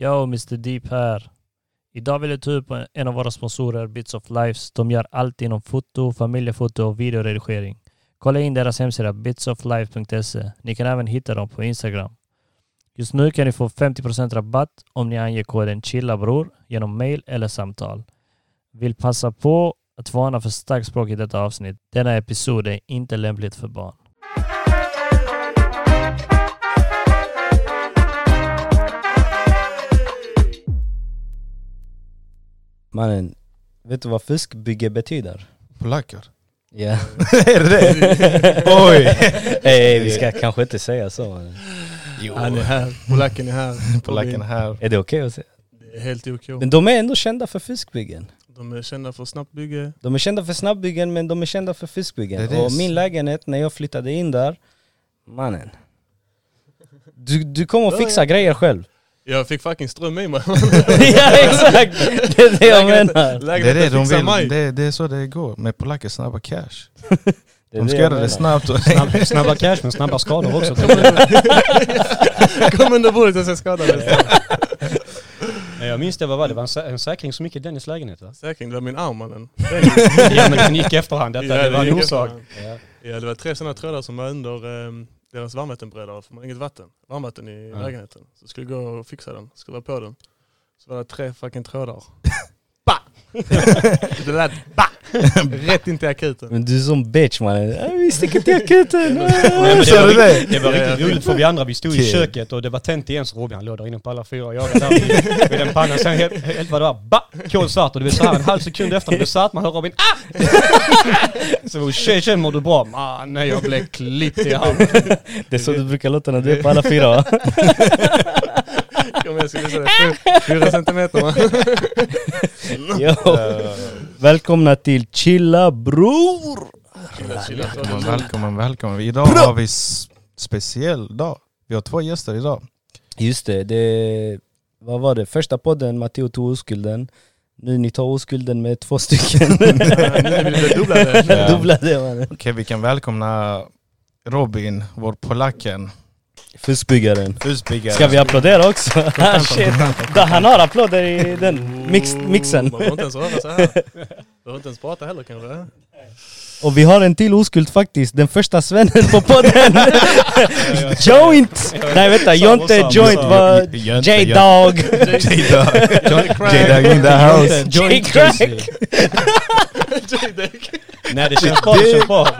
Yo, Mr Deep här. Idag vill jag ta upp en av våra sponsorer, Bits of Lives. De gör allt inom foto, familjefoto och videoredigering. Kolla in deras hemsida bitsoflife.se. Ni kan även hitta dem på Instagram. Just nu kan ni få 50% rabatt om ni anger koden CHILLABROR genom mail eller samtal. Vill passa på att varna för starkt språk i detta avsnitt. Denna episod är inte lämpligt för barn. Mannen, vet du vad fuskbygge betyder? Polacker? Ja. är det det? Oj! Ey, vi ska kanske inte säga så mannen. Jo. Han är här, polacken är här. Polacken är här. Är det okej att säga? Det är helt OK. Men de är ändå kända för fuskbyggen. De är kända för snabbt bygge. De är kända för snabbbyggen men de är kända för fuskbyggen. Det är det. Och min lägenhet, när jag flyttade in där, mannen. Du, du kommer att fixa grejer själv. Jag fick fucking ström i mig. ja exakt! Det är det jag menar. Det är det de vill. mig. Det, det är så det går med polacker, snabba cash. Det är De ska göra det snabbt. Och Snabb, snabba cash men snabba skador också. Kom under bordet och sen. Nej, Jag minns det, vad var det? Det var en, sä- en säkring som gick i Dennis lägenhet va? Säkring, det var min arm mannen. Ja men den gick i efterhand, detta, Ja, det var en orsak. efterhand. Ja det var tre sådana trådar som var under eh, deras varmvattenberedare för man har inget vatten. Varmvatten i Ja. lägenheten. Så jag skulle gå och fixa den, skruva på den. Så var det tre fucking trådar. ba! det lät ba! Rätt in till akuten. Men du är som bitch mannen. Vi sticker till akuten. Nej, det, var, det? riktigt- det var riktigt roligt för vi andra, vi stod i köket och det var tänt igen så Robin han låg där inne på alla fyra och jagade där vid, vid den pannan. Sen helt, helt vad det var, ba! Kolsvart och du vet så här en halv sekund efter det satt man hör Robin ah! Så tjej tjej mår du bra? Man, nej jag blev klippt i armen. Det är så du brukar låta när du är på alla fyra va? Kom jag visa dig. Fyra- centimeter man. Jo. Välkomna till Chilla Bror! Välkommen, välkommen, välkommen. Idag har vi speciell dag. Vi har två gäster idag. Just det, det, vad var det? Första podden, Matteo tog oskulden. Nu ni tar oskulden med två stycken. Nu dubbla det. Ja. Dubbla det mannen. Okej, vi kan välkomna Robin, vår polacken. Fuskbyggaren. Fusbyggare. Ska vi applådera också? Ah, shit. Da, han har applåder i den mix, mixen. Man får inte ens röra sig här. Man får inte ens prata heller kanske. Och vi har en till oskuld faktiskt, den första svennen på podden! Joint! Nej vänta, Jonte Joint Jönte, J-Dog! J-Dog. J-Dog in the house. J-Crack! Nej det känns bra, det känns bra.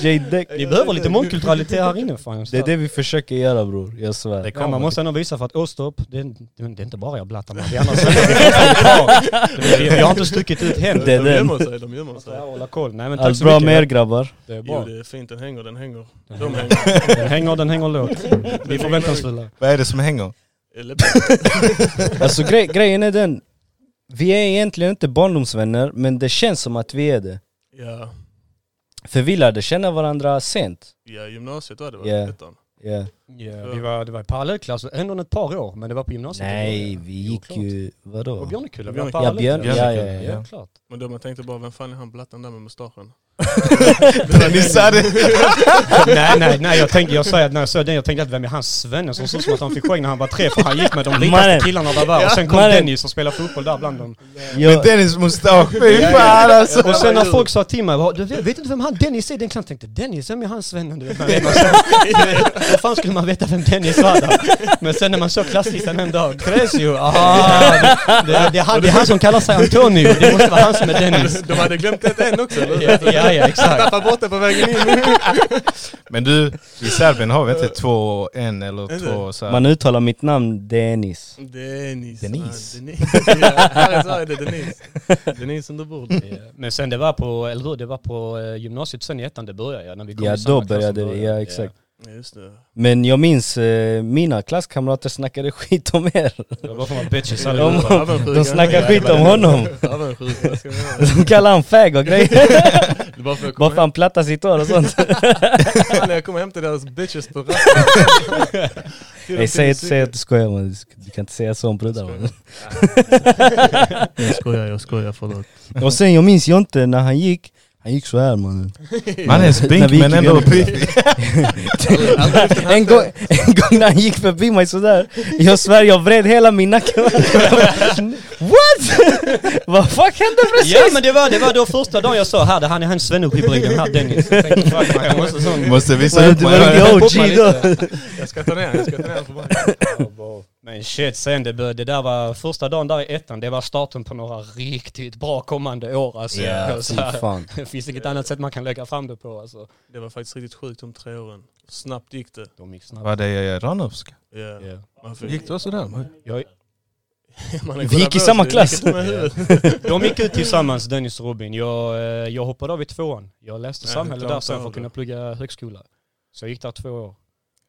J-Deck. Ni behöver lite mångkulturalitet här inne fan. Det är det vi försöker göra bror, jag Det svär. Ja, man måste ändå visa för att Åstorp, det, är- det, det är inte bara jag blattar med. Vi andra svennar, vi. Vi, vi har inte stuckit ut hem. Det är De den. Sig, de gömmer sig. jag håller koll. Nej men Allt bra mycket. med er grabbar? Det är Jo bra. det är fint, den hänger, den hänger. De hänger. Den hänger, den hänger lågt. Vi förväntansfulla. Vad är det som hänger? Eller- Alltså grej, grejen är den, vi är egentligen inte barndomsvänner men det känns som att vi är det. Ja, För vi lärde känna varandra sent. ja, gymnasiet var det va? Ja. Ettan. Ja. Ja, vi var, det var i parallellklass, ändå ett par år, men det var på gymnasiet. Nej, vi Jo, gick klart. ju, vadå? På Björnekulla, vi Björnekulla. var Ja, Björn, parallellklass. ja, ja, ja. Ja, klart. Men då man tänkte bara, vem fan är han blatten där med mustaschen? Ni sa det! nej, nej, nej, jag tänkte, jag sa att när jag såg den, jag tänkte att vem är hans svenne som såg som att han fick skägg när han var tre, för han gick med de Mannen. vitaste killarna där var. Och sen kom. Dennis och spelade fotboll där bland dem. Med Jag, Dennis mustasch, fy fan alltså! Och sen när folk sa till mig, "Vad- du vet, vet inte vem han Dennis är? Den klart tänkte Dennis, vem är han svennen? Du vet, man vet, Hur fan skulle man veta vem Dennis var då? Men sen när man såg klasslistan en dag, Cresio, aha, det, det, det, är han, det är han som kallar sig Antonio, det måste vara han som är Dennis. De hade glömt ett en också eller? Ja, ja, ja exakt. Tappade bort det på vägen in. Men du, i Serbien har vi inte två, en eller Inte? två så här. man uttalar mitt namn Dennis. Dennis. Dennis. Ja, Dennis. Ja, här i Sverige är det Dennis. Dennis under bord. Ja, Men sen det var på, eller hur, det var på eh, gymnasiet sen i ettan det började ja, när vi kom Ja i samma då klass började det, ja exakt. Ja, just det. Men jag minns eh, mina klasskamrater snackade skit om er. Det var bara för att vara bitches De, allihopa. De snackade skit om honom. De kallade han fag och grejer. Bara för att Bara för han plattade sitt hår och sånt. när jag kommer hem till deras bitches på rasten. Säg inte att du skojar man. Du kan inte säga så om brudar man. Jag skojar, jag skojar, förlåt. Och sen jag minns jag inte när han gick, Han gick så här mannen. Man är spink men ändå piffig. en, gång, en gång när han gick förbi mig sådär, jag svär jag vred hela min nacke. What? Vad fuck hände precis? Ja men det var, det var då första dagen jag sa här, han är han Svennup-hybriden här Dennis. Jag tänkte, fuck man, jag måste sån... Måste visa upp mig. Jag ska ta ner jag ska ta ner för Men shit, sen det, började- det där var första dagen där i ettan, det var starten på några riktigt bra kommande år alltså. Ja, Så här, fan. det finns inget annat sätt man kan lägga fram det på alltså. Det var faktiskt riktigt sjukt de tre åren. Snabbt gick det. De gick snabbt. Var det Ranowska? Ja. Man fick, Gick det också där? Jag, Vi gick i samma klass. de gick ut tillsammans, Dennis och Robin. Jag, eh, jag hoppade av i tvåan. Jag läste Ja, samhälle där sen för att kunna plugga högskola. Så jag gick där två år.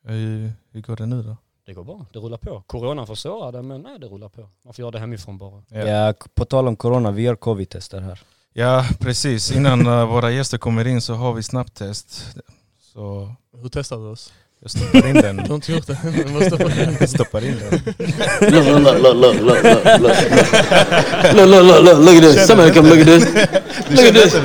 Hur hur går det nu då? Det går bra, det rullar på. Coronan försvårade men nej det rullar på. Man får göra det hemifrån bara. Ja, på tal om corona, vi gör covid-tester här. Ja, precis. Innan eh, våra gäster kommer in så har vi snabbtest. Så Hur testar du oss? jag stoppar in den. Du har inte gjort det? Du måste få Jag stoppar in den. Look, at this. Somebody come look at this. Look at this.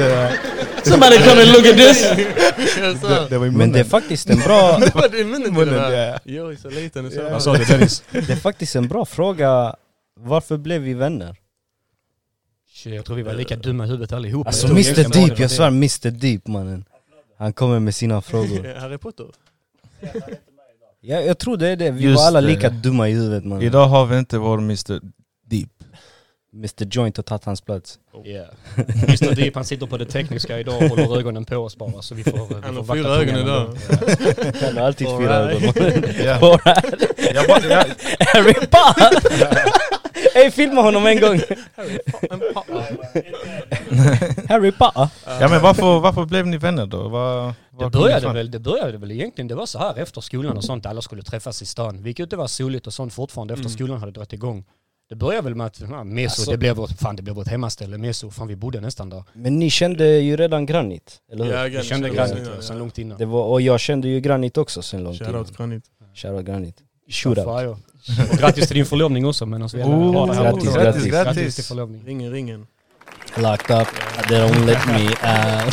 Somebody come and look at this. Det, det var i Men det är faktiskt en bra, Det var munnen Munnen, det där. Är så liten och så. Vad sa du Dennis? det är faktiskt en bra fråga. Varför blev vi vänner? Jag tror vi var lika dumma i huvudet allihopa. Alltså Mr det Deep, jag det. svär Mr Deep mannen. Han kommer med sina frågor. Harry Potter? Ja, jag tror det är det, vi Just var alla det. lika dumma i huvudet mannen. Idag har vi inte vår Mr Deep. Mr Joint har tagit hans plats. Yeah. Mr Deep han sitter på det tekniska idag och håller ögonen på oss bara så vi får, vi Han får har vakta fyra ögon idag. Han har alltid fyra ögon Harry Potter! Ey filma honom en gång! Harry Potter! ja men varför, varför blev ni vänner då? Det vad kom ni började, väl, det började väl egentligen, det var så här efter skolan och sånt, alla skulle träffas i stan. Vi gick ut, det var soligt och sånt fortfarande efter Mm. skolan hade dragit igång. Det började väl med att, ja, Meso, Alltså- det blev vårt, fan det blev vårt hemmaställe, Meso, fan vi bodde nästan där. Men ni kände ju redan Granit, eller hur? Ja, Vi kände Granit innan, ja, sen långt innan. Det var, och jag kände ju Granit också sen lång tid. Shoutout Granit. Shoutout Granit. Shootout. Och grattis till din förlovning också medan vi Oh, har det här. grattis, grattis, Grattis grattis. till förlovningen. Ringen, ringen. Locked up, they don't let me out.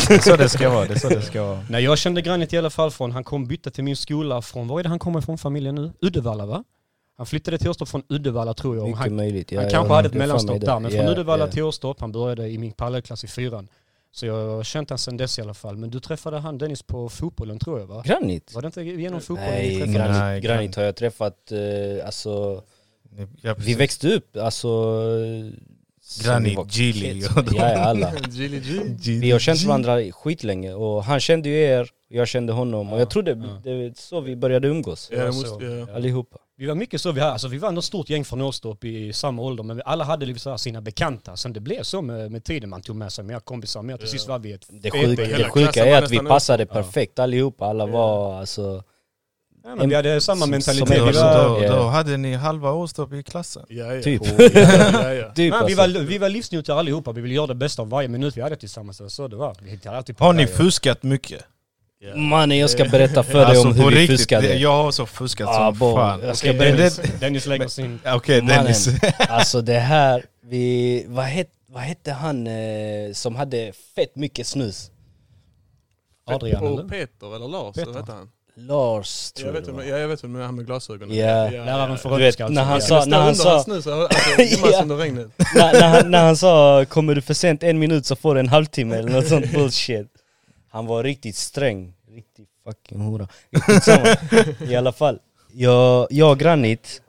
Det är så det ska vara, det är så det ska vara. Nej jag kände Granit i alla fall från, han kom bytte till min skola från, var är det han kommer ifrån familjen nu? Uddevalla va? Han flyttade till Åstorp från Uddevalla tror jag. Mycket Han, möjligt. Ja, han ja, kanske hade ett mellanstopp där, men från Ja, Uddevalla ja. till Åstorp, han började i min parallellklass i fyran. Så jag har känt han sen dess i alla fall. Men du träffade han Dennis på fotbollen tror jag va? Granit? Var det inte genom fotbollen Nej? Granit, Nej, Granit har jag träffat, eh, alltså Ja, vi växte upp, alltså... Granit, var kids. och de- Ja, alla. Gilly G. Vi har känt varandra skitlänge och han kände ju er, jag kände honom och jag trodde ja. det är så vi började umgås. Ja, måste, ja. Allihopa. Vi var mycket så, vi, hade, alltså, vi var ett stort gäng från Åstorp i samma ålder, men vi alla hade liksom så här sina bekanta. Sen det blev så med, med tiden, man tog med sig mer kompisar, mer till sist var vi ett Det sjuka, det sjuka är att vi passade Ja. perfekt allihopa, alla Ja. var alltså... Ja, men vi hade samma Som- mentalitet. som en- Då, då, Ja. då hade ni halva Åstorp i klassen. Ja, ja. Typ. ja, ja, ja. Typ Nej, vi, alltså. var, vi var livsnjutare allihopa, vi ville göra det bästa av varje minut vi hade tillsammans. Så det var. Vi hittade alltid på Har ni fuskat mycket? Ja. Mannen jag ska berätta för dig Alltså, om hur vi riktigt, fuskade. det- Jag har så fuskat Ah, som bo, fan. jag ska Okej, berätta. Dennis, Dennis lägger sin... Okej Mannen. Dennis. Alltså det här, vi, vad, het, vad hette han eh, som hade fett mycket snus? Adrian Och eller? Peter eller Lars, Peter. hette han? Lars tror Jag jag vet, det vem, var. ja, jag vet vem det är, han med glasögonen. Ja. Läraren för rödska när han alltså. sa- Jag skulle när han sa- hans snus, alltså, gömmas Ja. under regnet. när, när, han, när han sa kommer du för sent en minut så får du en halvtimme eller något sånt bullshit. Han var riktigt sträng. Riktigt fucking hora. I alla fall. Jag, jag och Granit.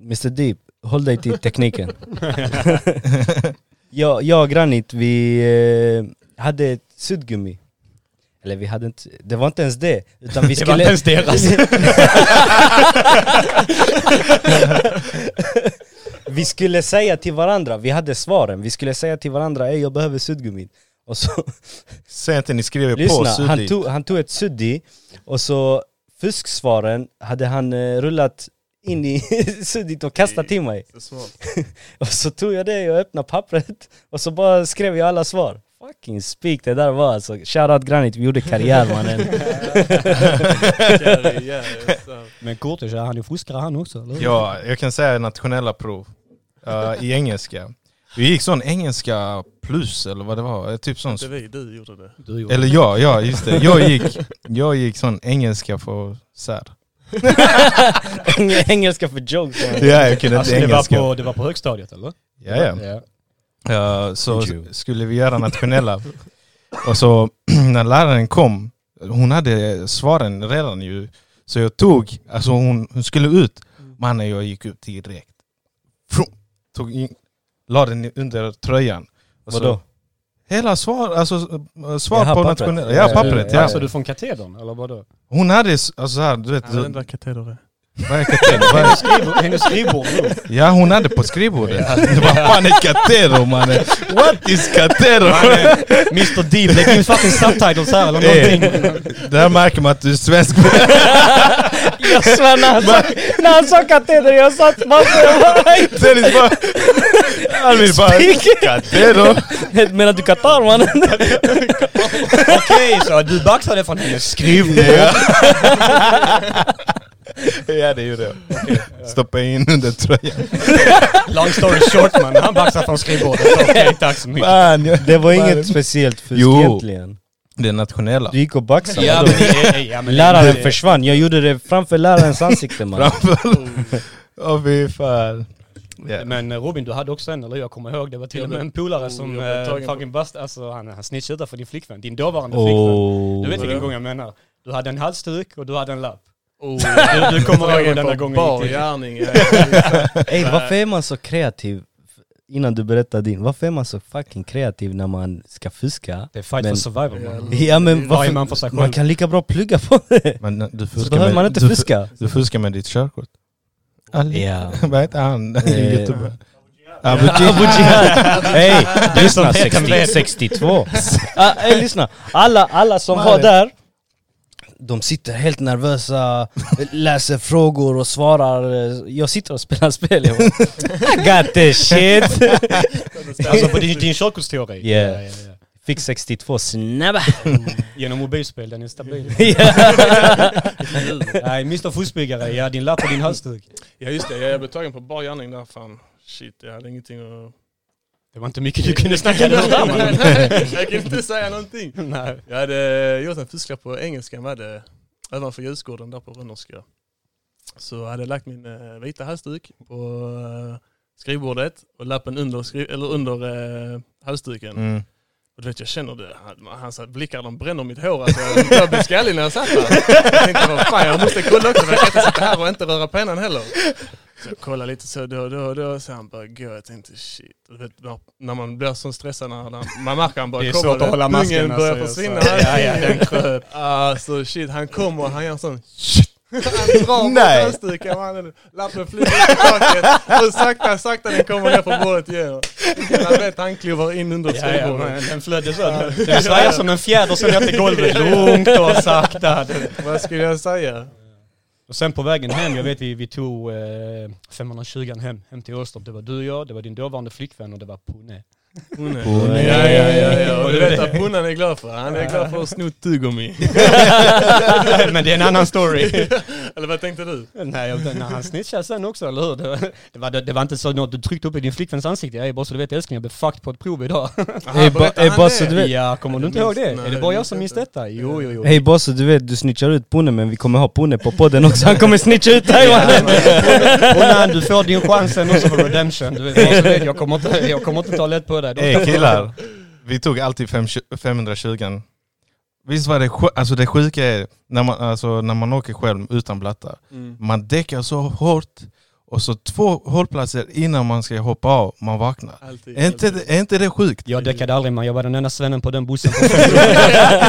Mr Deep, håll dig till tekniken. jag, jag och Granit, vi eh, hade ett suddgummi. Eller vi hade inte, det var inte ens det. Utan vi Det var skulle... inte ens deras. vi skulle säga till varandra, vi hade svaren, vi skulle säga till varandra Ey jag behöver suddgummi Och så, Säg inte ni skriver på lyssna, han suddigt. tog, han tog ett suddi Och så fusksvaren hade han eh, rullat in i suddit och kastat till mig. Och så tog jag det och öppnade pappret Och så bara skrev jag alla svar Fucking speak det där var alltså, shoutout Granit, vi gjorde karriär mannen. Men Kurtis, han är fuskare han också eller? Ja, jag kan säga nationella prov eh, i engelska. Vi gick sån engelska plus eller vad det var. Typ sån. Inte vi, du gjorde det. Du gjorde Eller ja, ja just det. Jag gick, jag gick sån engelska för sär. Engelska för jokes. Ja, jag kunde Alltså inte det var, engelska. på, det var på högstadiet eller? Ja, ja. ja. Ja, så skulle vi göra nationella. Och så när läraren kom, hon hade svaren redan ju. Så jag tog, alltså hon, hon skulle ut. Mannen jag gick ut direkt. Frum, tog in, la den under tröjan. Och så- Vadå? Hela svar, alltså eh, svar Jaha, på nationella. Ja, pappret. Ja. Alltså du från katedern eller vadå? Hon hade, alltså så här, du vet, Jag vet inte vad kateder är. vad är kateder? Skrivbord, hennes skrivbord nu. Ja hon hade på skrivbordet. Vad fan är katero mannen? What is katero? Mr Deep, lägg in fucking subtitles här eller Eh, någonting. Där märker man att du är svensk. Jag svär när han sa, när han sa kateder, jag satt Dennis bara... Alvin bara... Katero. Menar du Qatar mannen? Okej, så du baxade från hennes skrivbord. Ja det gjorde jag. Stoppa in under tröjan. Long story short man, han baxade från skrivbordet. Okej, tack så mycket. Fan, jag- Det var inget speciellt fusk Jo. egentligen. Det är nationella. Du gick och baxade. Ja, men, ja, men Läraren försvann, jag gjorde det framför lärarens ansikte man. Framför. Åh fy fan. Ja. Men eh, Robin, du hade också en, eller jag kommer ihåg, det var till och med en polare oh, som på- fucking bust, alltså han, han snitchade utanför din flickvän, din dåvarande flickvän. Oh. Du vet vilken gång jag menar? Du hade en halsduk och du hade en lapp. Oh, Du, du kommer ihåg denna på gången bar gärning. Ey varför är man så kreativ? Innan du berättar din, varför är man så fucking kreativ när man ska fuska? Det är fight Men- for survival man. Ja men varför? man Man kan lika bra plugga på det. Men eh, du Så fuskar behöver med, man inte du, fuska. Du fuskar med ditt körkort. Ali. Ja. Vad heter han? Eh, Youtube. Abu Jihad! Hej! Lyssna, som vet, han 60, vet. 62. Ah, Ey lyssna, alla, alla som var där de sitter helt nervösa, läser frågor och svarar. Jag sitter och spelar spel. Jag bara, I got this shit! Alltså på din, din körkortsteori? Yeah. Ja, ja, ja. Fick 62 snabba! Genom mobilspel, den är stabil. Nej, Mr Fuskbyggare, ja din lapp och din halsduk. Ja just det, jag blev tagen på bar gärning där fan. Shit, jag hade ingenting att... Det var inte mycket du kunde snacka om där man. Nej, jag kan inte säga någonting. Nej. Jag hade gjort en fusklapp på engelska med det ovanför ljusgården där på Rönnerska. Så jag hade lagt min eh, vita halsduk på eh, skrivbordet och lappen under, skri- eller under eh, halsduken. Mm. Och du vet jag känner det, han, hans blickar de bränner mitt hår. Alltså, jag blev skallig när jag satt där. Jag tänkte vad fan jag måste kolla också jag kan inte sitta här och inte röra pennan heller. Så jag kollade lite så då och då och då så han bara gå. Jag tänkte shit. Du vet, när, när man blir så stressad när han, man märker han bara Det är svårt att hålla masken, pungen börjar alltså, försvinna. så- Ja, ja, den kröp. Alltså shit, han kommer och han gör sån Han drar Nej. bort halsduken, mannen. lappen flyger upp i taket och sakta, sakta den kommer ner på bordet igen. Han vet han kliver in under Ja, ja, skrivbordet. men den flödde så. Den svajar som en fjäder så ner till golvet. Lugnt och sakta. Vad skulle jag säga? Och sen på vägen hem, jag vet vi, vi tog eh, 520 hem, hem till Åstorp. Det var du och jag, det var din dåvarande flickvän och det var Pune. Punne. Punne. Ja, ja, ja, ja. Och du vet att Punnan är glad för. Han är glad för att sno tuggummi. Men det är en annan story. Eller vad tänkte du? Nej, jag- nej, han snitchade sen också, eller hur? Det var, det var, det var inte så något du tryckte upp i din flickväns ansikte. Jag är bara så du vet älskling, jag blev fucked på ett prov idag. Bara så du vet, Ja, kommer du inte ihåg det? Nej, Är det bara jag som minns detta? Jo, jo, jo. Hej boss, du vet du snitchar ut Pune men vi kommer ha Pune på podden också, han kommer snitcha ut dig mannen! Och när du får din chansen också för redemption. Du vet, jag, kommer inte, jag kommer inte ta lätt på dig. Ey killar, vi tog alltid fem, 520 Visst var det alltså det sjuka är när man, alltså, när man åker själv utan blattar. Man däckar så hårt och så två hållplatser innan man ska hoppa av, man vaknar. Alltid. Är inte, det- är inte det sjukt? Jag däckade aldrig man, jag var den enda svennen på den bussen.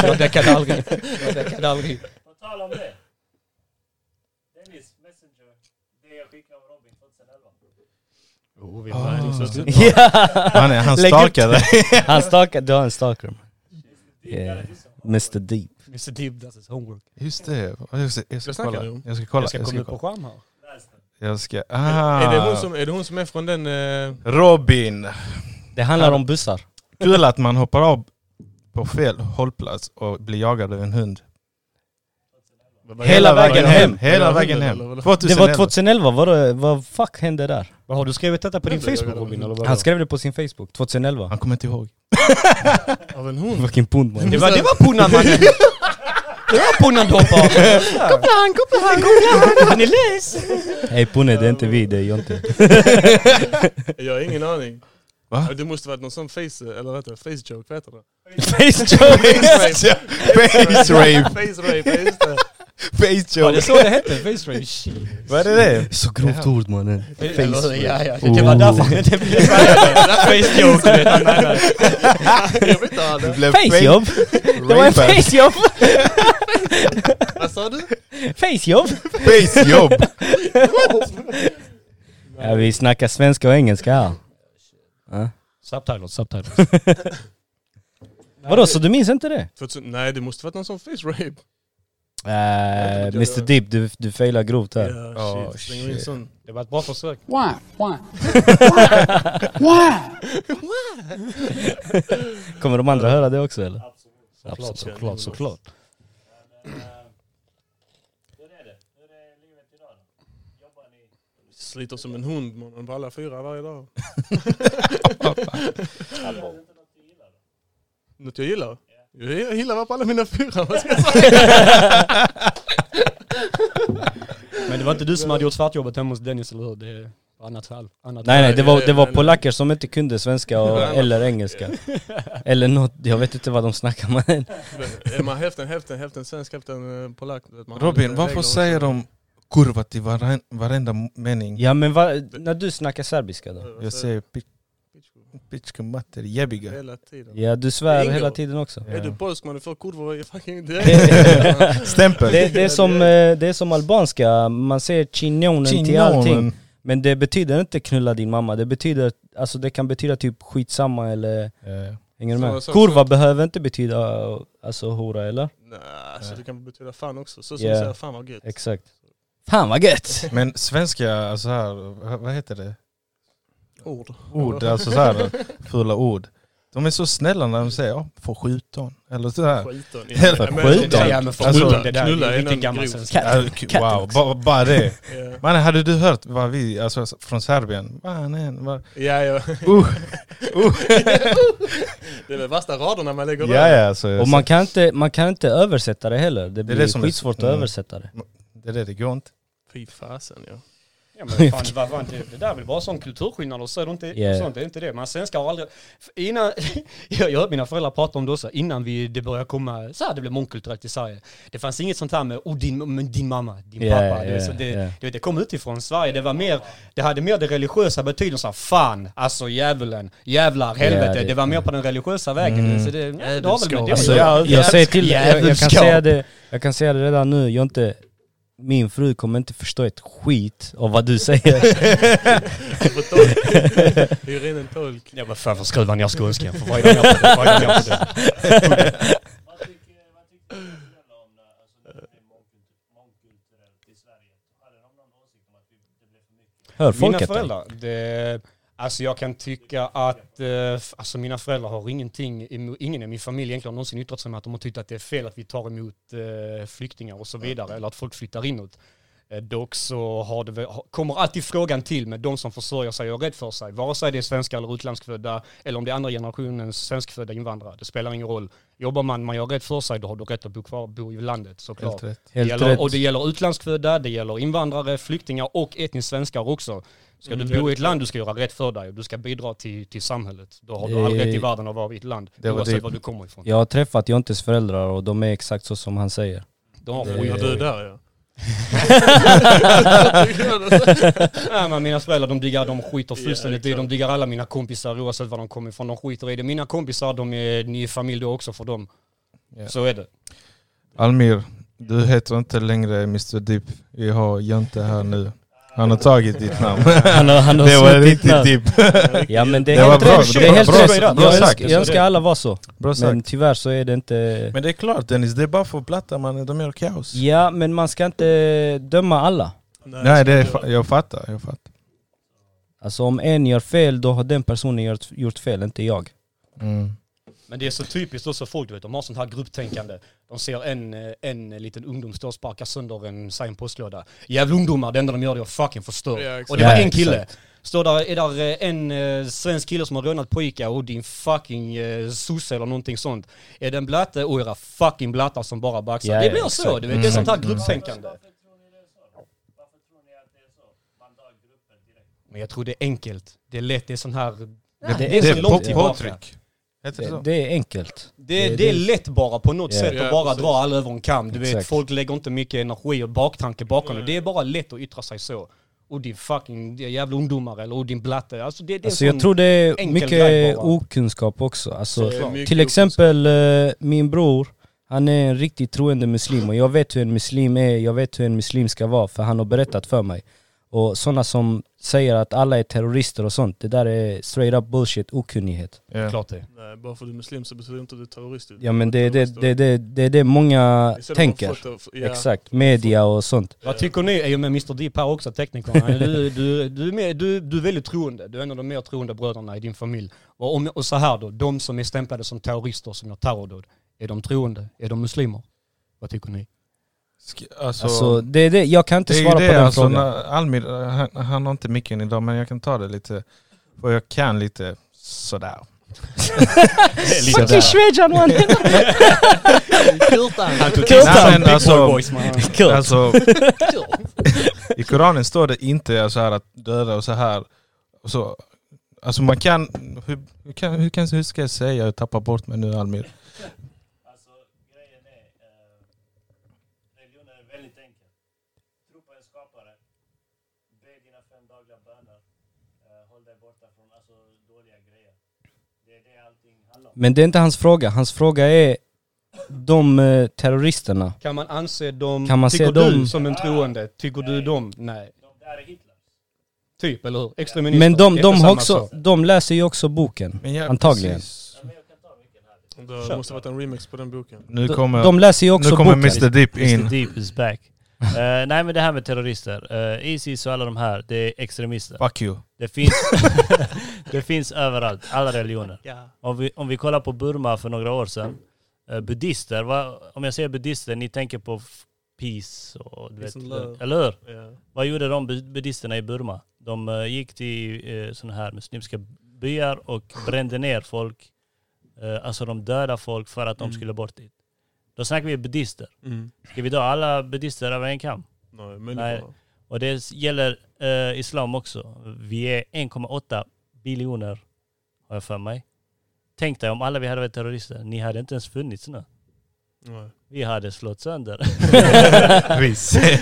Jag däckade aldrig. Jag däckade aldrig. På tal om det. Dennis Messenger. Det jag skickade av Robin 2011. Oh, vi Ah. Ja. Han, är, han dig. Han stalkar, du har en stalker. Yeah. Mr Deep. Mr Deep does his homework. Just det, jag ska, jag ska kolla. Jag ska kolla. Jag ska komma upp på skärm här. Jag ska, ah. Är, det hon som, är det hon som är från den... Eh, Robin! Det handlar om bussar. Kul att man hoppar av på fel hållplats och blir jagad av en hund. Hela vägen hem. Hela vägen hem. vadå? 2011. Det var 2011, vad, vad fuck hände där? Vad har du skrivit detta på din Facebook Robin? inte. Eller vad Han skrev det på sin Facebook, 2011. Han kommer inte ihåg. Av en hund? Fucking pund man. det var, det var punnan mannen! Det var punnan Doppa! Koppla han, koppla han, koppla han! Han är läs! Hej punne, det är inte vi, det är Jonte. Jag har ingen aning. Va? Det måste varit någon sån face, eller vad heter det? Face joke, vad heter det? Face joke! Face rape. Face rape, just det. Face Ja det är joke. så det hette, face. Shit. Vad är det? Så grovt ord mannen. Eller, ja, ja. Det var därför han inte blev face joke. han. Jag vet inte vad Det blev Facejobb! Det var en Rape. facejobb! Vad sa du? Facejobb! Facejobb. Ja, vi snackar svenska och engelska här. Ja. Subtitles, subtitles. Vadå, så du minns inte det? 2000, nej det måste varit någon sån face rape. Uh, Mr Deep, du, du failar grovt här. Ja, Oh, shit. Shit. sån. Det var ett bra försök. Why? Why? Why? Kommer de andra höra det också eller? Såklart, såklart, såklart. Sliter som en hund mannen på alla fyra varje dag. Något jag gillar? Jag gillar på alla mina fyra, vad ska jag säga? Men det var inte du som hade gjort svartjobbet hemma hos Dennis, eller hur? Det är annat fall. Annat Nej nej, det var, det var polacker som inte kunde svenska och, eller engelska. Eller något, jag vet inte vad de snackar men... Är man hälften, hälften, hälften svensk, hälften eh, polack? Robin, varför säger de kurva till varen- varenda mening? Ja men va, när du snackar serbiska då? Jag säger pi- pička mater, jebiga. Hela tiden. Ja du svär Ingår. hela tiden också. Är du polsk man, du får kurvor i fucking direkt. Stämpel. Det, det, är som, eh, det är som albanska, man säger chinionen till allting. Men det betyder inte knulla din mamma, det betyder, alltså det kan betyda typ skitsamma eller, Eh, hänger du med? så- Kurva så- behöver inte betyda alltså hora eller? Nej, alltså det kan betyda fan också. Så som Ja. du säger, fan vad gött. Exakt. Fan vad gött! Men svenska, alltså här, vad heter det? Ord. Ord, alltså så här, fula ord. De är så snälla när de säger ja, för 17 eller. För Men- skiton. Ja men för Alltså, knulla, det där knulla är är någon gammal grov. svenska. Ja, k- Wow, bara, bara det. Ja. Mannen, hade du hört vad vi, alltså från Serbien? Mannen, vad... Ja, ja. Uh, Det är väl värsta raderna man lägger ja, ja, alltså, Och man kan, inte, man kan inte översätta det heller, det blir det är- skitsvårt att mm. översätta det. Det är det, det går inte. Fy fasen ja. Ja, men fan, vad fan, det, det där är väl bara sån kulturskillnad och så är det inte, Yeah. sånt är inte det. Man svenskar har aldrig, innan, jag jag hörde mina föräldrar prata om det också, innan vi, det började komma, så här det blev mångkulturellt i Sverige. Det fanns inget sånt här med, oh din, men din mamma, din Yeah, pappa. det, är så yeah, det, yeah. du vet, det kom utifrån Sverige, det var mer, det hade mer det religiösa betydelsen, fan, alltså djävulen, jävlar, helvete. det- det, var mer på den religiösa vägen. Mm. Så det, ja, det har väl med det Alltså, göra. jag, jag säger till jag, jag, kan säga det, jag kan säga det redan nu, jag inte min fru kommer inte förstå ett skit av vad du säger. Hyr in en tolk. Ja men fan för skruva ner skånskan, för är det det? Är det mer på det? Hör Mina folket dig? föräldrar, det, alltså jag kan tycka att, eh, alltså mina föräldrar har ingenting, ingen i min familj egentligen har någonsin yttrat sig med att de har tyckt att det är fel att vi tar emot eh, flyktingar och så vidare, eller att folk flyttar inåt. Eh, dock så har det, kommer alltid frågan till med de som försörjer sig och är rädd för sig, vare sig det är svenska eller utlandsfödda, eller om det är andra generationens svenskfödda invandrare, det spelar ingen roll. Jobbar man, man gör rätt för sig, då har du rätt att bo kvar, bo i landet såklart. Helt rätt. Det Helt gäller, rätt. och det gäller utlandsfödda, det gäller invandrare, flyktingar och etniskt svenskar också. Ska Mm, du bo i ett land, du ska göra rätt för dig och du ska bidra till, till samhället. Då har du all rätt i världen att vara i ett land, det oavsett det. var du kommer ifrån. Jag har träffat Jontes föräldrar och de är exakt så som han säger. De har Det-. Ja, du är där ja. Nej, men mina föräldrar de diggar, de skiter fullständigt i, klart. de diggar alla mina kompisar oavsett var de kommer ifrån, de skiter i det. Mina kompisar, de är, ni är familj då också för dem. Ja. Så är det. Almir, du heter inte längre Mr Deep. Vi har Jonte här nu. Han har tagit ditt namn. Han har, han har det var riktigt deep. Ja men det är Det helt bra, rätt. det Det är helt bra, rätt. bra Jag jag önskar alla var så. Bra sagt. Men tyvärr så är det inte... Men det är klart Dennis, det är bara för platta mannen, de gör kaos. Ja men man ska inte döma alla. Nej, det är, jag fattar, jag fattar. Alltså om en gör fel, då har den personen gjort, gjort fel, inte jag. Mm. Men det är så typiskt också folk, du vet, de har sånt här grupptänkande. De ser en, eh, en liten ungdom stå och sparka sönder en sign postlåda. Jävla ungdomar, det enda de gör är att fucking förstöra. Ja, och det var en kille. Står där, är där eh, en eh, svensk kille som har rånat på Ica och din fucking eh, sosse eller någonting sånt. Är det en blatte och era fucking blattar som bara baxar. Ja, det blir så, exakt. du vet. Det är sånt här Mm. grupptänkande. Men jag tror det är enkelt. Det är lätt, det är sån här... det är Det så är långt på, tillbaka. påtryck. Heter det så? det är enkelt. Det, Det- det är lätt bara på något sätt Ja, att bara precis. dra alla över en kam. Du vet, Exakt. folk lägger inte mycket energi och baktanke bakom det. Det är bara lätt att yttra sig så. Och din fucking jävla ungdomar eller och din blatte. Alltså det, det är Alltså sån- jag tror det är enkel mycket bara. okunskap också. Alltså, Det är mycket till exempel eh, min bror, han är en riktigt troende muslim och jag vet hur en muslim är, jag vet hur en muslim ska vara för han har berättat för mig. Och sådana som säger att alla är terrorister och sånt, det där är straight up bullshit, okunnighet. Ja. Klart det. Nej, bara för att du är muslim så betyder det inte att du är terrorist. Ja men det är det, det, det, det, är det många tänker. det-. Exakt, media och sånt. Vad tycker ni? Är ju med Mr Deep här också, teknikerna. Du, du, du, är du, du är väldigt troende. Du är en av de mer troende bröderna i din familj. Och, om, och så här då, de som är stämplade som terrorister som gör terrordåd. Är de troende? Är de muslimer? Vad tycker ni? Alltså, Alltså det är det, jag kan inte svara det på den alltså, frågan. Almir, han, han har inte micken idag men jag kan ta det lite, för jag kan lite sådär. Fucking alltså-. Kul. Alltså, I Koranen står det inte så här att döda och så här. Och så, alltså man kan, hur, hur, kan, hur, kan, hur ska jag säga, jag tappar bort mig nu Almir. Alltså grejen är, eh, religionen är väldigt enkel. Tro på en skapare, be dina fem dagliga böner, eh, håll dig borta från alltså, dåliga grejer. Det är det allting handlar om. Men det är inte hans fråga, hans fråga är de eh, terroristerna. Kan man anse dem, Kan man tycker se du dem- som en troende, tycker du dem? Nej. De där är Hitler. Typ, eller hur? Extremister. Men de, Det är de, inte har samma också, sak. de läser ju också boken. Men ja, Antagligen. precis. Det måste varit en remix på den boken. Nu De, kommer, de läser ju också nu kommer boken. Mr Deep Mr in. Deep is back. Eh, nej men det här med terrorister. Uh, Isis och alla de här, det är extremister. Fuck you. Det finns, det finns överallt, alla religioner. Om vi, om vi kollar på Burma för några år sedan, eh, buddhister, vad, om jag säger buddhister, ni tänker på peace och du vet, Peace and love. eller hur? Ja. Vad gjorde de bud- buddhisterna i Burma? De eh, gick till uh, sådana här muslimska byar och brände ner folk. Eh, alltså de dödade folk för att de Mm. skulle bort dit. Då snackar vi buddhister. Mm. Ska vi dra alla buddhister över en kam? Nej, Nej. människor. Och det gäller eh, islam också. Vi är 1,8 biljoner, har jag för mig. Tänk dig om alla vi hade varit terrorister. Ni hade inte ens funnits nu. Nej. Vi hade slått sönder.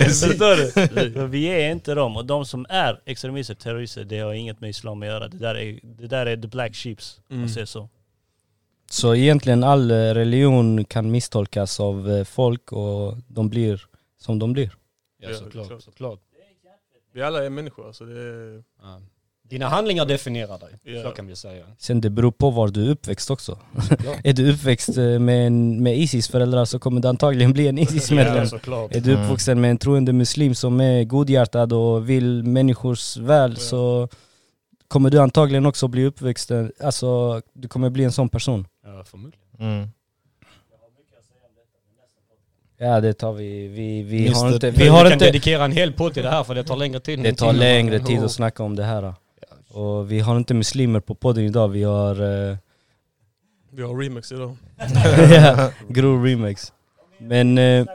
Förstår du? För vi är inte dem. Och de som är extremister, terrorister, det har inget med islam att göra. Det där är, det där är the black sheeps, om Mm. man säger så. Så egentligen all eh, religion kan misstolkas av eh, folk och de blir som de blir. Ja, såklart. klart. såklart. Vi alla är människor, så det är... Ja. Dina handlingar definierar dig, Ja. så kan vi säga. Sen det beror på var du är uppväxt också. Ja. är du uppväxt eh, med, en, med Isis föräldrar så kommer du antagligen bli en Isis-medlem. Ja. Är du Mm. uppvuxen med en troende muslim som är godhjärtad och vill människors väl Ja. så kommer du antagligen också bli uppväxt, alltså du kommer bli en sån person. Ja, förmodligen. Mm. Ja det tar vi, vi, vi Mr. har inte, Vi, vi har kan inte, dedikera en hel podd till det här för det tar längre tid. det tar längre tid att snacka om det här. Och vi har inte muslimer på podden idag, vi har eh, Vi har remix idag. ja, grov remix. Men oh,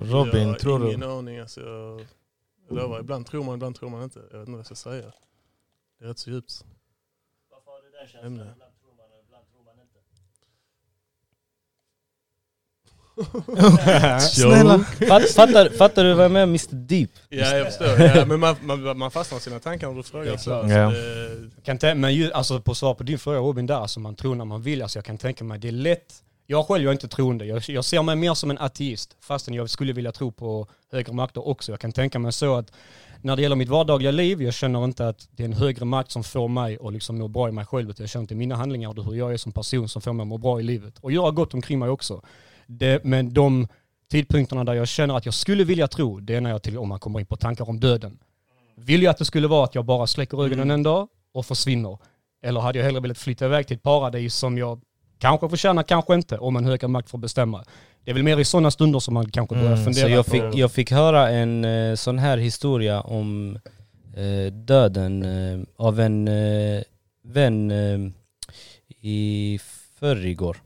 Robin, tror du? ingen aning. Alltså, jag lovar, ibland tror man, ibland tror man inte. Jag vet inte vad jag ska säga. Det är rätt så djupt. Ämne. Snälla. fatt, fattar, fattar du vad jag menar Mr Deep? Ja, jag förstår. Ja, men man, man, man fastnar i sina tankar när du frågar. Så, klart. så Ja. det, Kan tä- men ju, alltså på svar på din fråga Robin där, alltså man tror när man vill, alltså jag kan tänka mig det är lätt. Jag själv jag är inte troende, jag, jag ser mig mer som en ateist, fastän jag skulle vilja tro på högre makter också. Jag kan tänka mig så att när det gäller mitt vardagliga liv, jag känner inte att det är en högre makt som får mig att liksom må bra i mig själv, utan jag känner inte mina handlingar och hur jag är som person som får mig att må bra i livet. Och göra gott omkring mig också. Det, men de tidpunkterna där jag känner att jag skulle vilja tro, det är när jag till, om man kommer in på tankar om döden. Vill jag att det skulle vara att jag bara släcker ögonen en dag och försvinner? Eller hade jag hellre velat flytta iväg till ett paradis som jag kanske förtjänar, kanske inte, om en högre makt får bestämma. Det är väl mer i sådana stunder som man kanske börjar Mm, fundera så jag på... fick, jag fick höra en eh, sån här historia om eh, döden eh, av en eh, vän eh, i förrgår.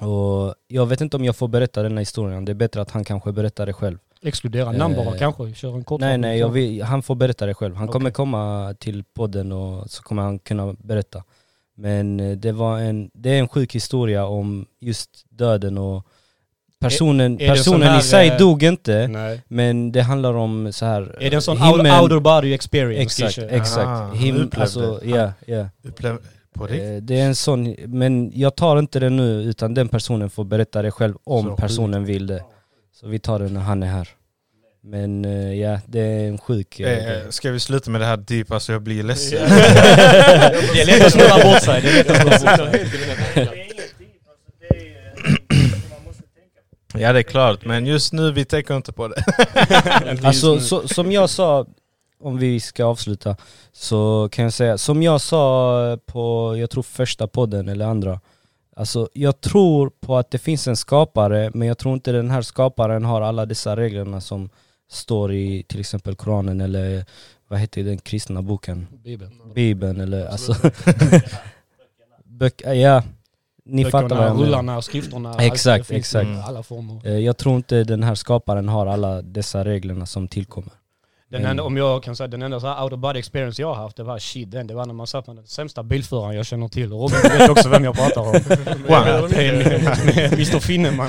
Och jag vet inte om jag får berätta den här historien, det är bättre att han kanske berättar det själv. Exkludera namn bara Eh, kanske, kör en kort Nej nej, vill, han får berätta det själv. Han kommer Okej. komma till podden och så kommer han kunna berätta. Men eh, det var en, det är en sjuk historia om just döden och personen, är sån personen här, i sig eh, dog inte. Nej. Men det handlar om så här Är det en sån himmel- outer body experience? Exakt, kanske? exakt. Ah, Him, alltså, ja, ja. På riktigt? Eh, Det är en sån, men jag tar inte det nu utan den personen får berätta det själv om Så personen vill det. Så vi tar det när han är här. Men eh, ja, det är en sjuk... eh. Eh, ska vi sluta med det här deep, alltså jag blir ledsen. Det är lätt att snurra bort sig. Det är lätt att snurra bort sig. Ja det är klart, men just nu vi tänker inte på det. Alltså så, som jag sa, om vi ska avsluta, så kan jag säga, som jag sa på, jag tror första podden eller andra, alltså jag tror på att det finns en skapare, men jag tror inte den här skaparen har alla dessa reglerna som står i till exempel Koranen eller vad heter den kristna boken? Bibeln. Bibeln eller alltså... Böcker, ja. Ni fattar vad Böckerna, jag menar. rullarna, skrifterna. Exakt, exakt. Alla former. Eh, Jag tror inte den här skaparen har alla dessa reglerna som tillkommer. Den enda, om jag kan säga, den enda så här out of body experience jag har haft, det var shit den. Det var när man satt med den sämsta bilföraren jag känner till. Och Robin vet också vem jag pratar om. Är med Mr Finneman.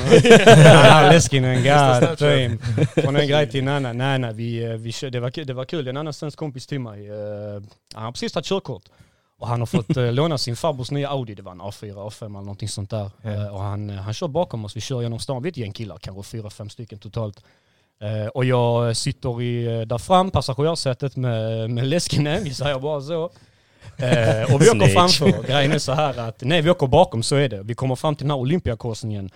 Leskinen, god damn. Från en grej till en annan. Nej nej, vi, eh, vi, det, var, kul- det var kul. En annan svensk kompis till mig. eh, Han har precis tagit körkort. Och han har fått eh, låna sin farbrors nya Audi, det var en A4, A5 eller någonting sånt där. Eh, och han, han kör bakom oss, vi kör genom stan, vi är ett gäng killar, kanske fyra, fem stycken totalt. Eh, och jag sitter i, eh, där fram, passagerarsätet med, med Leskinen, vi säger bara så. Eh, och vi åker framför. Grejen är så här att, nej vi åker bakom, så är det. Vi kommer fram till den här Olympiakorsningen.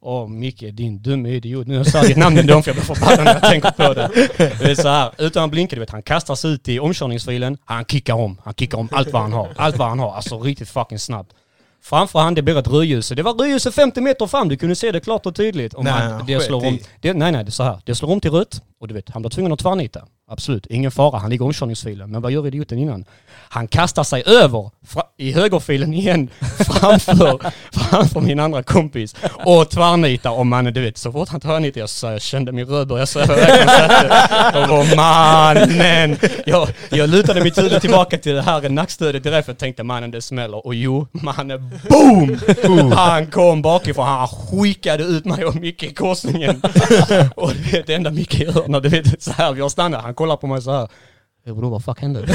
Åh Micke, din dumme idiot. Nu har jag sagt ditt namn ändå för jag blir förbannad när jag tänker på det. Det är så här, utan att blinka, du vet, han kastar sig ut i omkörningsfilen, han kickar om. Han kickar om allt vad han har. Allt vad han har, alltså riktigt fucking snabbt. Framför han, det blir ett rödljus. Det var rödljus 50 meter fram, du kunde se det klart och tydligt. Om Nej, han, det slår om, i. det, nej nej, det är så här. Det slår om till rött och du vet, han blir tvungen att tvärnita. Absolut, ingen fara, han ligger i omkörningsfilen. Men vad gör idioten innan? Han kastar sig över i högerfilen igen framför, framför min andra kompis och tvärnitar och mannen du vet så fort han tvärnitar jag, så jag kände min röd börja sväva iväg. Och mannen! Jag, jag lutade mitt huvud tillbaka till det här nackstödet direkt för jag tänkte mannen det smäller och jo mannen boom! Han kom bakifrån, han skickade ut mig och Micke i korsningen. och du vet det enda Micke gör när du vet så här vi har stannat, han kollar på mig så här. "Eh, Vadå vad fuck hände?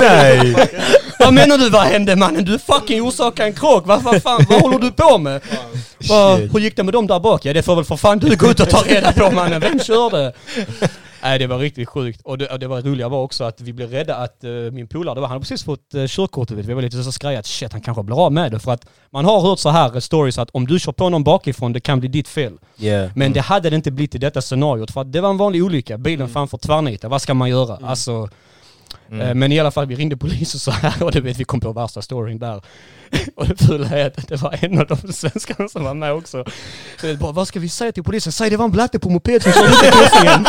Nej! Vad menar du vad hände mannen? Du fucking orsakade en krock. Vad, vad fan, vad håller du på med? Vad, hur gick det med dem där bak? Ja det får väl för fan du gå ut och ta reda på mannen. Vem körde? Nej det var riktigt sjukt. Och det, det var roliga var också att vi blev rädda att eh, min polare, han hade precis fått uh, körkort vet, vi var lite så skraja att shit han kanske blir av med det. För att man har hört så här eh, stories att om du kör på någon bakifrån det kan bli ditt fel. Yeah. Men det hade det inte blivit i detta scenariot för att det var en vanlig olycka. Bilen framför tvärnitade. Vad ska man göra? Alltså, Mm. Eh, Men i alla fall, vi ringde polisen så här och du vet, vi kom på värsta storyn där. Och det fula är att det var en av de svenskarna som var med också. Så jag bara, vad ska vi säga till polisen? Säg det var en blatte på moped som körde ut i korsningen.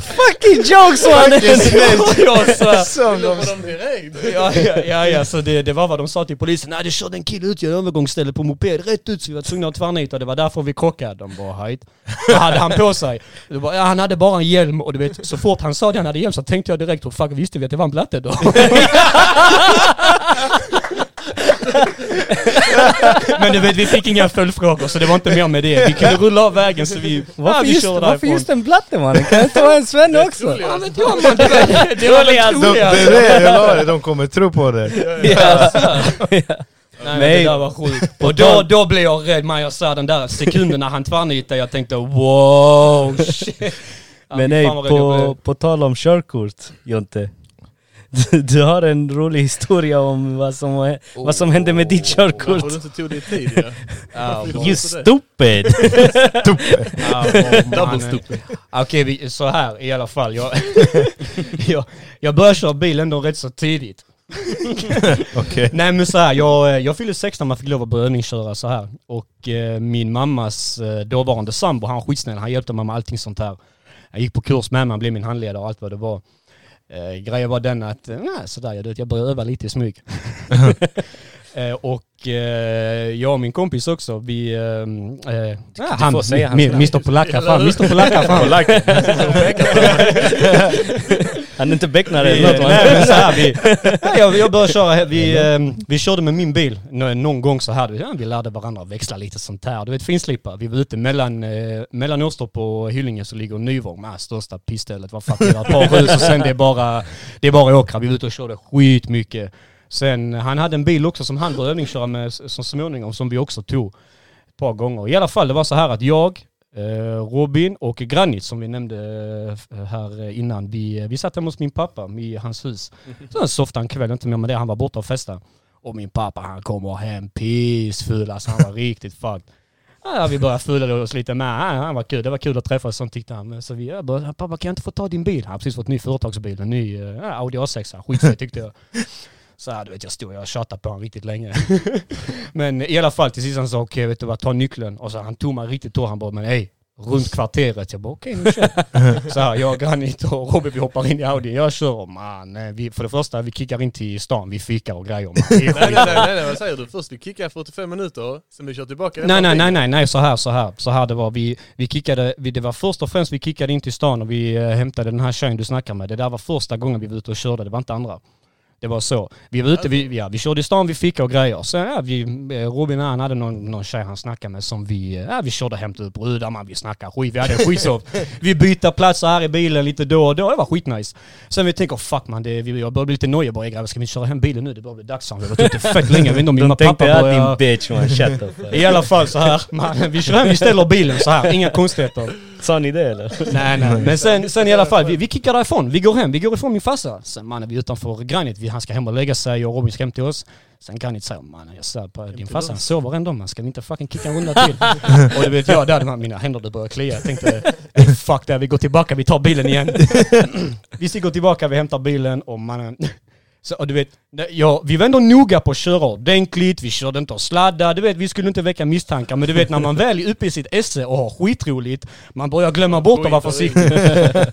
Fucking jokes! Jag Som de direkt. Ja, ja, ja, ja, så det, det var vad de sa till polisen. Nej, det körde en kille ut i övergångsstället på moped rätt ut så vi var tvungna att tvärnita. Det var därför vi krockade. De bara, hejt. Vad hade han på sig? Det bara, ja, han hade bara en hjälm och du vet, så fort han sa att han hade hjälm så tänkte jag direkt, hur fuck visste vi att det var en blatte då? Men du vet, vi fick inga följdfrågor så det var inte mer med det. Vi kunde rulla av vägen så vi, ja, Varför, vi just, körde varför därifrån. just en blatte mannen? Kan det inte vara en svenne också? Ja, man, det var, det var det är det, jag de kommer tro på det. Ja. Nej, men Nej. det där var sjukt. Och då, då blev jag rädd när jag sa den där sekunden när han tvärnitade. Jag tänkte wow, shit. Men nej, på, på tal om körkort Jonte. Du, du har en rolig historia om vad som, vad som hände med ditt Varför körkort. du inte tog din tid ja. Varför bra. You det? stupid! Åh, Double mannen. stupid. Okej, vi- så här i alla fall. Jag, jag, jag började köra bil ändå rätt så tidigt. Okej. Nej men så här, jag, eh, jag fyllde 16 när man fick lov att börja övningsköra så här. Och eh, min mammas eh, dåvarande sambo, han var skitsnäll, han hjälpte mig med allting sånt här. Jag gick på kurs med mig, han blev min handledare och allt vad det var. Eh, grejen var den att, eh, nej sådär, jag, jag började öva lite i smyg. eh, och eh, jag och min kompis också, vi... Eh, eh, han. Mr Polacka fram, Mr Polacka fram. Han är inte becknare eller något Nej men så här, vi, nej, jag, jag började köra, vi, eh, vi körde med min bil Nå- någon gång så här, ja, vi lärde varandra att växla lite sånt här. Du vet finslipa, vi var ute mellan, eh, mellan Åstorp och Hyllinge så ligger Nyvång med största pissstället. Vad det är ett par hus och sen det är bara, det är bara åkrar. Vi var ute och körde skitmycket. Sen, han hade en bil också som han började övningsköra med så småningom som vi också tog ett par gånger. I alla fall, det var så här att jag, Robin och Granit som vi nämnde eh, här eh, innan, vi, vi satt hemma hos min pappa i hans hus. Han softade en kväll, inte mer med det, han var borta och festade. Och min pappa han kommer hem pissfull, alltså han var riktigt fucked. Ja, vi började fulla oss lite med. Ja, han var kul. Det var kul att träffas, sånt tyckte han. Så vi började, pappa kan jag inte få ta din bil? Han har precis fått ny företagsbil, en ny eh, ja, Audi A6. Skitfett tyckte jag. Så här, du vet jag stod och tjatade på honom riktigt länge. men i alla fall till sist han sa okej vet du vad, ta nyckeln. Och så han tog mig riktigt hårt. Han bara men hej, runt kvarteret. Jag bara okej nu kör. Så här, jag, Granit och Robin vi hoppar in i Audi. Jag kör och man, eh, vi, för det första vi kickar in till stan, vi fikar och grejer. Man. Nej, nej, nej, nej, vad säger du? Först vi kickar 45 minuter, sen vi kör tillbaka. Nej, nej, nej, nej, nej, så här, så här, så här det var. Vi, vi kickade, vi, det var först och främst vi kickade in till stan och vi eh, hämtade den här tjejen du snackar med. Det där var första gången vi var ute och körde, det var inte andra. Det var så. Vi var ute, vi, ja, vi körde i stan, vi fick och grejer. Sen ja, vi, eh, Robin han hade någon, någon tjej han snackade med som vi, eh, ja, vi körde hämtade upp brudar man, vi snackade skit, vi hade skitsov. vi bytte platser här i bilen lite då och då, det var skitnice. Sen vi tänker fuck man, det, vi, jag börjar bli lite nojig bara, "Ey, grabbar ska vi köra hem bilen nu? Det börjar bli dags fan. Vi har varit ute fett länge, jag vet inte om min pappa börjar... din bitch man, shut. I alla fall så här, man, vi kör hem, vi ställer bilen så här, inga konstigheter. Sa ni det eller? Nej nej, men sen, sen i alla fall, vi, vi kickar därifrån, vi går hem, vi går ifrån min farsa. Sen mannen, vi är utanför Granit, vi, han ska hem och lägga sig och Robin ska hem till oss. Sen Granit säger mannen, jag svär på din farsa, han sover ändå man, ska vi inte fucking kicka en runda till? och det vet jag, där hade mina händer det började klia. Jag tänkte, "Ey, fuck det, vi går tillbaka, vi tar bilen igen. vi går tillbaka, vi hämtar bilen och mannen, så, och du vet, ja, vi var ändå noga på att köra ordentligt, vi körde inte och sladda, du vet, vi skulle inte väcka misstankar. Men du vet när man väl är uppe i sitt esse och har skitroligt, man börjar glömma bort att vara försiktig.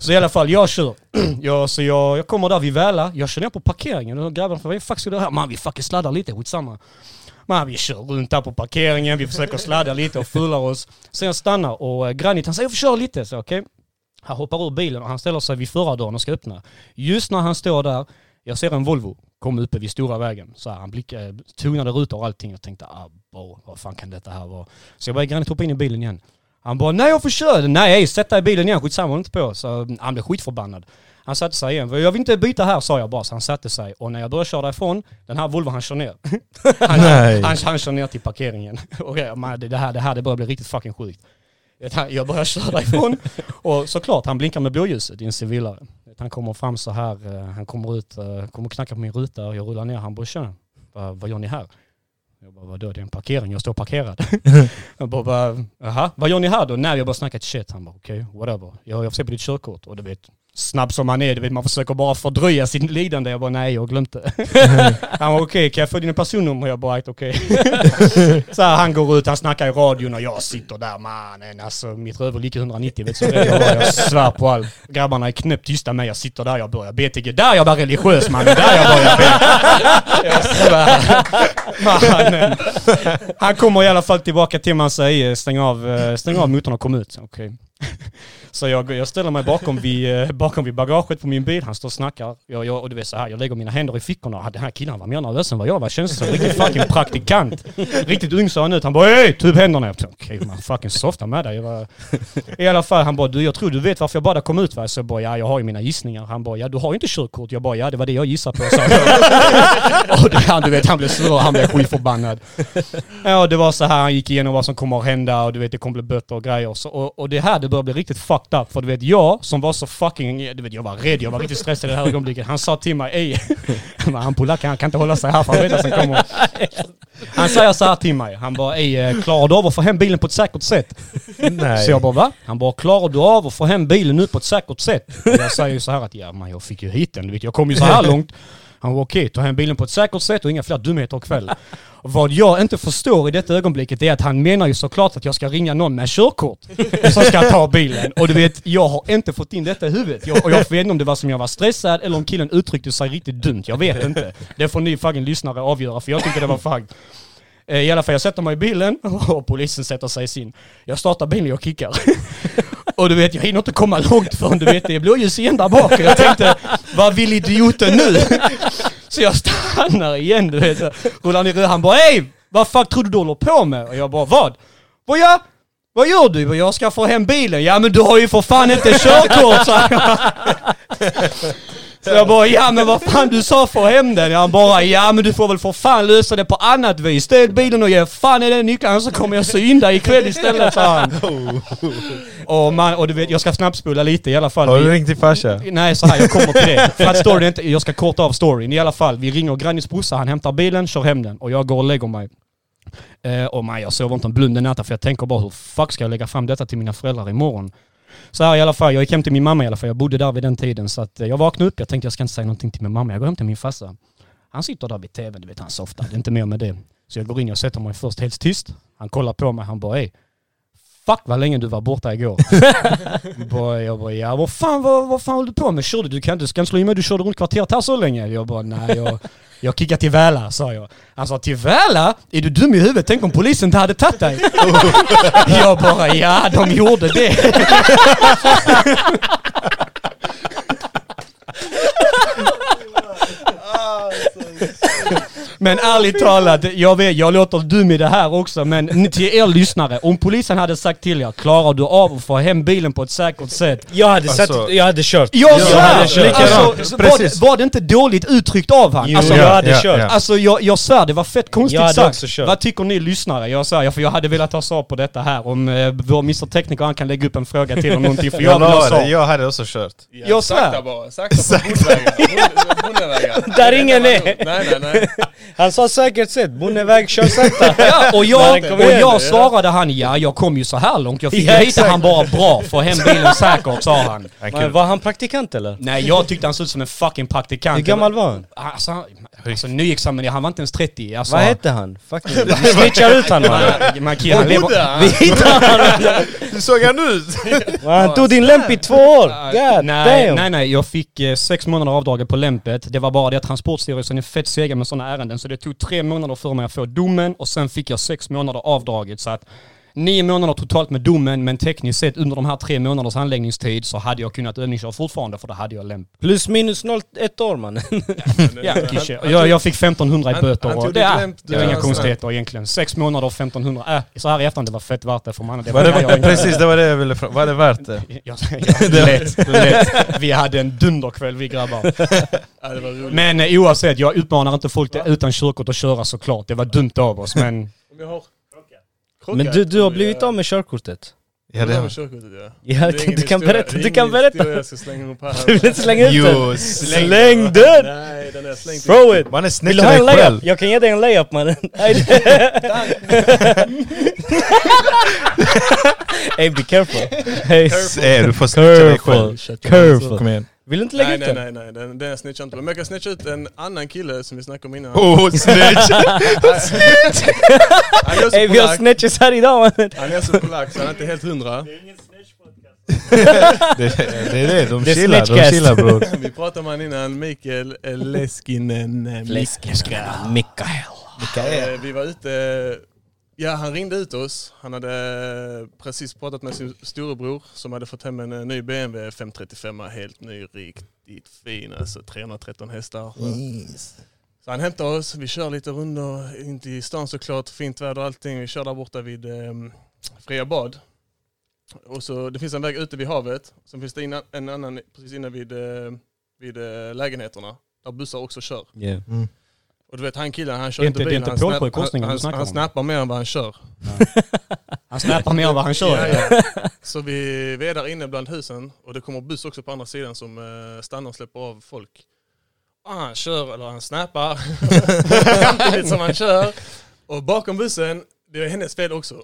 Så i alla fall, jag kör. Ja, så jag, jag kommer där vid Väla, jag kör ner på parkeringen och grabbarna frågar vad fuck ska du här? Man vi fucking sladdar lite, skitsamma. Man vi kör runt där på parkeringen, vi försöker sladda lite och fullar oss. Sen jag stannar och eh, Granit han säger jag får köra lite, så okej. Han hoppar ur bilen och han ställer sig vid förardörren och ska öppna. Just när han står där, jag ser en Volvo komma uppe vid stora vägen. Så här, han blickade, tonade rutor och allting. Jag tänkte, ah, bo, vad fan kan detta här vara? Så jag började Granit hoppa in i bilen igen. Han bara, nej jag får köra. Nej, sätt dig i bilen igen, skitsamma, håll inte på. Så han blev skitförbannad. Han satte sig igen. Jag vill inte byta här sa jag bara, så han satte sig. Och när jag började köra därifrån, den här Volvo han kör ner. han, Nej. han, han kör ner till parkeringen. Och jag, man, det, här, det här det börjar bli riktigt fucking sjukt. Jag börjar köra därifrån och såklart han blinkar med blåljuset i en civilare. Han kommer fram så här, eh, han kommer ut, eh, kommer knacka på min ruta och jag rullar ner. Han bara tjena, vad, gör ni här? Jag bara vadå det är en parkering, jag står parkerad. jag bara "Va- jaha, vad gör ni här då? Nej jag bara snackat shit. Han bara okej, whatever. Jag, jag får se på ditt körkort och du vet snabb som man är, du vet man försöker bara fördröja sin lidande. Jag bara nej jag det. han var okej, kan jag få dina personnummer? Jag bara "Right, okej. så här, han går ut, han snackar i radion och jag sitter där mannen alltså mitt rövhål gick i 190 vet du, så jag var. Jag svär på allt. Grabbarna är knäppt tysta med jag sitter där, jag börjar till Där jag var religiös mannen, där jag börjar. Jag svär. Mannen. Han kommer i alla fall tillbaka till mig och säger stäng av, eh, stäng av motorn och kom ut. Okej. Så jag, jag ställer mig bakom vid, eh, bakom vid bagaget på min bil, han står och snackar. Jag, jag, och du vet så här, jag lägger mina händer i fickorna. Den här killen var mer nervös än vad jag var. Känns som en riktig fucking praktikant. Riktigt ung sa han ut. Han bara hej, ta upp händerna. Jag Okej, man fucking softa med dig. Jag var, I alla fall, han bara du jag tror du vet varför jag bara kom ut va? Så jag bara ja, jag har ju mina gissningar. Han bara ja, du har ju inte körkort. Jag bara ja, det var det jag gissade på. Så och det, han, du vet, han blev sur han blev skitförbannad. Ja, det var så här, han gick igenom vad som kommer att hända och du vet, det kommer bli böter och grejer. Så, och, och det här, det börjar bli riktigt fucked up. För du vet, jag som var så fucking... Du vet, jag var rädd, jag var riktigt stressad i det här ögonblicket. Han sa till mig, men han polacken han kan inte hålla sig här för han vet att han kommer. Han säger så här till mig, han bara, ej, eh, klarar du av att få hem bilen på ett säkert sätt? Nej. Så jag bara va? Han bara, klarar du av att få hem bilen nu på ett säkert sätt? Och jag säger ju så här att, ja men jag fick ju hit den, du vet, jag kom ju så här långt. Han var okej, ta hem bilen på ett säkert sätt och inga fler dumheter ikväll. Vad jag inte förstår i detta ögonblicket är att han menar ju såklart att jag ska ringa någon med körkort som ska ta bilen. Och du vet, jag har inte fått in detta i huvudet. Jag, och jag vet inte om det var som jag var stressad eller om killen uttryckte sig riktigt dumt. Jag vet inte. Det får ni fucking lyssnare avgöra för jag tycker det var fucked. Eh, I alla fall, jag sätter mig i bilen och polisen sätter sig i sin. Jag startar bilen och kickar. Och du vet, jag hinner inte komma långt förrän du vet, det är blåljus igen där bak. Och jag tänkte, vad vill idioten nu? Så jag stannar igen, du vet. Rullar ner röd. Han bara, ey! Vad fuck tror du du håller på med? Och jag bara, vad? Vad jag? Vad gör du? Jag ska få hem bilen. Ja men du har ju för fan inte körkort, sa jag. Så jag bara, ja men vad fan du sa få hem den. Han bara, ja men du får väl för fan lösa det på annat vis. Ställ bilen och ge fan i den nyckeln så kommer jag synda ikväll istället, sa han. Och, man, och du vet, jag ska snabbspola lite i alla fall. Har du ringt din farsa? Nej, så här, jag kommer till det. För att storyn inte, jag ska korta av storyn. I alla fall, vi ringer grannis brorsa, han hämtar bilen, kör hem den och jag går och lägger mig. Eh, och man, jag sover inte en blund den natten för jag tänker bara hur fuck ska jag lägga fram detta till mina föräldrar imorgon? Så här i alla fall, jag gick hem till min mamma i alla fall, jag bodde där vid den tiden. Så att eh, jag vaknade upp, jag tänkte jag ska inte säga någonting till min mamma, jag går hem till min farsa. Han sitter där vid tvn, du vet han softar, det är inte mer med det. Så jag går in jag sätter mig först helt tyst. Han kollar på mig, han bara ey, Fuck vad länge du var borta igår. bara, jag bara, ja vad fan, vad, vad fan håller du på med? Körde du? Kan du ska inte slå i mig, du körde runt kvarteret här så länge. Jag bara, nej jag, jag kickade till Väla, sa jag. Han sa, till Väla? Är du dum i huvudet? Tänk om polisen inte hade tagit dig. jag bara, ja de gjorde det. Men ärligt talat, jag vet, jag låter dum i det här också, men ni- till er lyssnare, om polisen hade sagt till er, klarar du av att få hem bilen på ett säkert sätt? Jag hade, Alltså- sett, jag hade kört. Jag hade svär! kört. Alltså, var, var det inte dåligt uttryckt av han? Jo, Alltså, jag ja, hade ja, kört. ja. Alltså jag, jag svär, det var fett konstigt Jag hade sagt. också kört. Vad tycker ni lyssnare? Jag svär, för jag hade velat ha svar på detta här. Om eh, vår Mr Tekniker han kan lägga upp en fråga till eller någonting, för jag Jag vill ha svar. jag hade också kört. Ja, Jag sakta svär. bara, sakta på bondvägar. Där Det ingen är. Nej, nej, nej. Han sa säkert sett, bondeväg, kör sakta. Ja, och jag, och jag svarade han, ja jag kom ju så här långt, jag fick Ja, ja, hit exakt. han bara bra, få hem bilen säkert sa han. Han Men var han praktikant eller? Nej jag tyckte han såg ut som en fucking praktikant. Hur gammal var han? Alltså, han- alltså nyexaminerad, han var inte ens 30. Alltså, Vad hette han? Fucking, vi snitchar ut han. Man, man, han Var lever, han? Vi hittade honom. Hur såg han ut? Han tog din lämp i två år. God nej, nej, nej, jag fick eh, sex månader avdraget på lämpet. Det var bara det att Transportstyrelsen är fett sega med sådana ärenden, så det tog tre månader för mig att få domen och sen fick jag sex månader avdraget. Så att nio månader totalt med domen, men tekniskt sett under de här tre månaders handläggningstid så hade jag kunnat övningsköra fortfarande för då hade jag lämp. Plus minus noll, ett år mannen. Ja, Han- han Jag, jag fick 1500 i han- böter han och tog det, är, lämp, det var inga han- konstigheter egentligen. Sex månader och 1500, äh, så här i efterhand det var fett värt det för mannen. Det Var var det, jag precis, det var det jag ville fråga. Var det värt det? Ja, ja, lätt, lätt. Vi hade en dunderkväll vi grabbar. Ja, det. Men eh, oavsett, jag utmanar inte folk utan körkort att köra såklart. Det var dumt av oss men... Jag har... Men du, du har blivit av med körkortet. Ja, det med körkortet ja. Du, du kan berätta, du kan berätta. historia Jag ska slänga upp här. Du vill inte slänga ut den? Jo, Släng den! Nej, den är slängd. Throw it! Man är Vill du ha en dig layup? själv. Jag kan ge dig en layup mannen. hey be careful. Hey, Eh, du får snitcha dig själv. careful. Careful. Kom igen. Vill du inte lägga Nej, ut nej, den? nej, nej, den, den jag snitchar inte på. Men jag kan snitcha ut en annan kille som vi snackade om innan. Oh, snitch! Också Hey vi har snitches här idag mannen. Han är så polack så han är inte helt hundra. det, det är det, de Det är chillar, de chillar bror. Vi pratade om han innan, Mikael Leskinen. eh, Mikael. Eh, Vi var ute, ja han ringde ut oss. Han hade precis pratat med sin storebror som hade fått hem en eh, ny BMW 535, helt ny, riktigt fin, alltså 313 hästar. Så han hämtar oss, vi kör lite rundor, in till stan såklart, fint väder och allting. Vi kör där borta vid eh, Fria bad. Och så, det finns en väg ute vid havet, sen finns det en annan precis inne vid, eh, vid eh, lägenheterna, där bussar också kör. Yeah. Och du vet han killen, han kör inte inte- det är inte han, du snackar han, han om. snappar mer än vad han kör. Han snappar mer än vad han kör. Ja, ja. Så vi, vi är där inne bland husen och det kommer buss också på andra sidan som eh, stannar och släpper av folk. Och han kör, eller han snappar, samtidigt som han kör. Och bakom bussen, det är hennes fel också.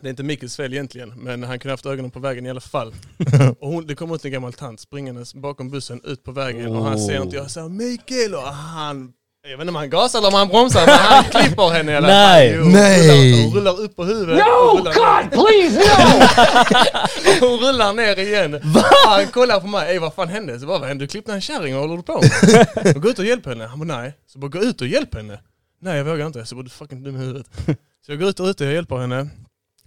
Det är inte Mikkels fel egentligen, men han kunde haft ögonen på vägen i alla fall. Och hon, det kommer ut en gammal tant springandes bakom bussen ut på vägen och han ser inte jag säger Mikael och han jag vet inte om han gasar eller om han bromsar men han klipper henne i alla fall. Nej. Jo, Nej. Rullar, och rullar upp på huvudet. No God please no! hon rullar ner igen. Han kollar på mig, Ey, vad fan hände? Så bara, vad hände? Du klippte en kärring och håller du på med? Och Gå ut och hjälp henne. Han bara nej. Så bara gå ut och hjälp henne. Nej jag vågar inte. Så bara du fucking dum i huvudet. Så jag går ut och ute och hjälper henne.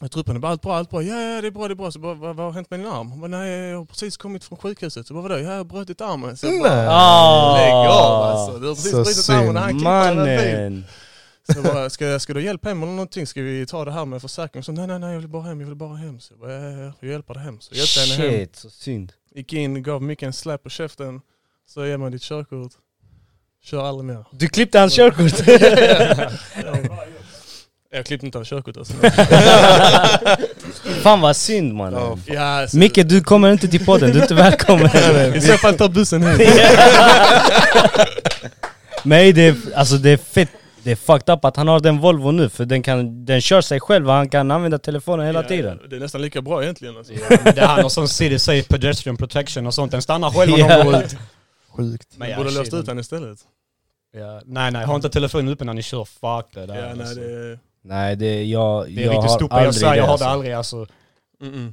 Jag på henne, bara allt bra, allt bra. Ja, ja det är bra, det är bra. Så bara, vad, vad har hänt med din arm? Bara, nej jag har precis kommit från sjukhuset. Så bara, vadå? Ja, jag har brutit armen. Så jag bara, Nej. Ah. lägg av alltså. Du har precis Så brutit armen och han. Mannen! Så jag bara, ska, ska du ha hjälp hem eller någonting? Ska vi ta det här med försäkring? Så nej, nej, nej, jag vill bara hem, jag vill bara hem. Så jag bara, ja, ja, ja, jag hjälper dig hem. Så jag hjälpte henne hem. Shit, så synd. Gick in, gav Micke en släp på käften. Så ge mig ditt körkort. Kör aldrig mer. Du klippte hans körkort. Jag klippte inte av körkort alltså. Fan vad synd mannen. Ja, så, Micke du kommer inte till podden, du är inte välkommen. I så fall ta bussen hit. Nej det är, alltså det är fett, det är fucked up att han har den Volvo nu för den, kan, den kör sig själv och han kan använda telefonen hela Ja, tiden. Det är nästan lika bra egentligen alltså. Men det han har sån city safe pedestrian protection och sånt. Den stannar själv Ja. de går ut. Sjukt. Men Man ja, borde låst ut den istället. Ja. Nej nej, ha inte telefonen uppe när ni kör. Fuck det där. Ja, nej, alltså. det, Nej det, jag, det är jag riktigt stort. Jag aldrig säger jag har alltså. det aldrig alltså. mm, mm.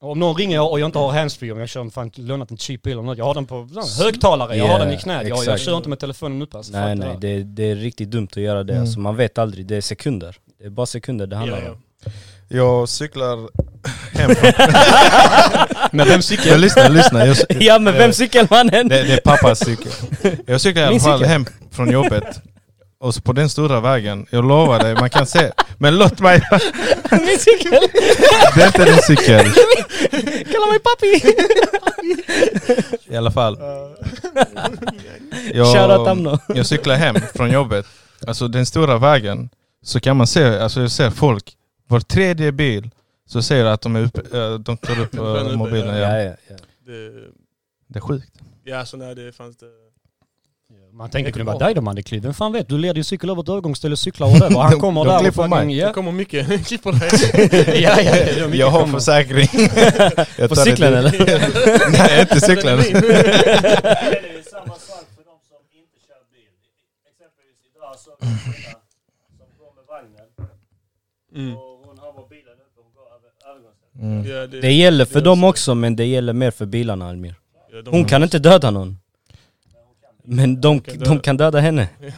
Om någon ringer och jag inte har handsfree, om jag kör fan lånat en cheap bil eller något, jag har den på sån, högtalare, jag har den i knät. Jag, jag kör inte med telefonen uppe alltså. Nej nej, det. det, det är riktigt dumt att göra det. Mm. Alltså, man vet aldrig, det är sekunder. Det är bara sekunder det handlar Ja, ja. om. Jag cyklar hem. Men vem Jag cykel? lyssnar, lyssnar. Jag, Ja men vem cykelmannen? det, det är pappas cykel. Jag cyklar i alla fall cykel. hem från jobbet. Och så på den stora vägen, jag lovar dig, man kan se. Men låt mig... Min cykel! Det är inte din cykel. Kalla mig pappi! I alla fall. Amno. jag cyklar hem från jobbet. Alltså den stora vägen. Så kan man se, alltså jag ser folk. Var tredje bil så ser jag att de, är uppe, äh, de tar upp uppe, mobilen. Ja. Det, är sjukt. ja, så nej det fanns det. Man tänker kunde vara dig då man, det kliv. Vem fan vet, du leder ju cykel över ett övergångsställe, cyklar och där och han De- kommer de där och klipper fucking... mig. Det Ja, kommer mycket, klipper dig. ja, ja. det mycket Jag har kommer. försäkring. Jag På det cykeln eller? Nej, inte cykeln. Den är min. Det är samma sak för de som inte kör bil. Exempelvis idag så är det en kvinna som går med vagnen Mm. över. Mm. Ja, Det gäller för det dem också- också men det gäller mer för bilarna Almir. Ja, de- Hon kan inte döda någon. Men de, de kan döda henne.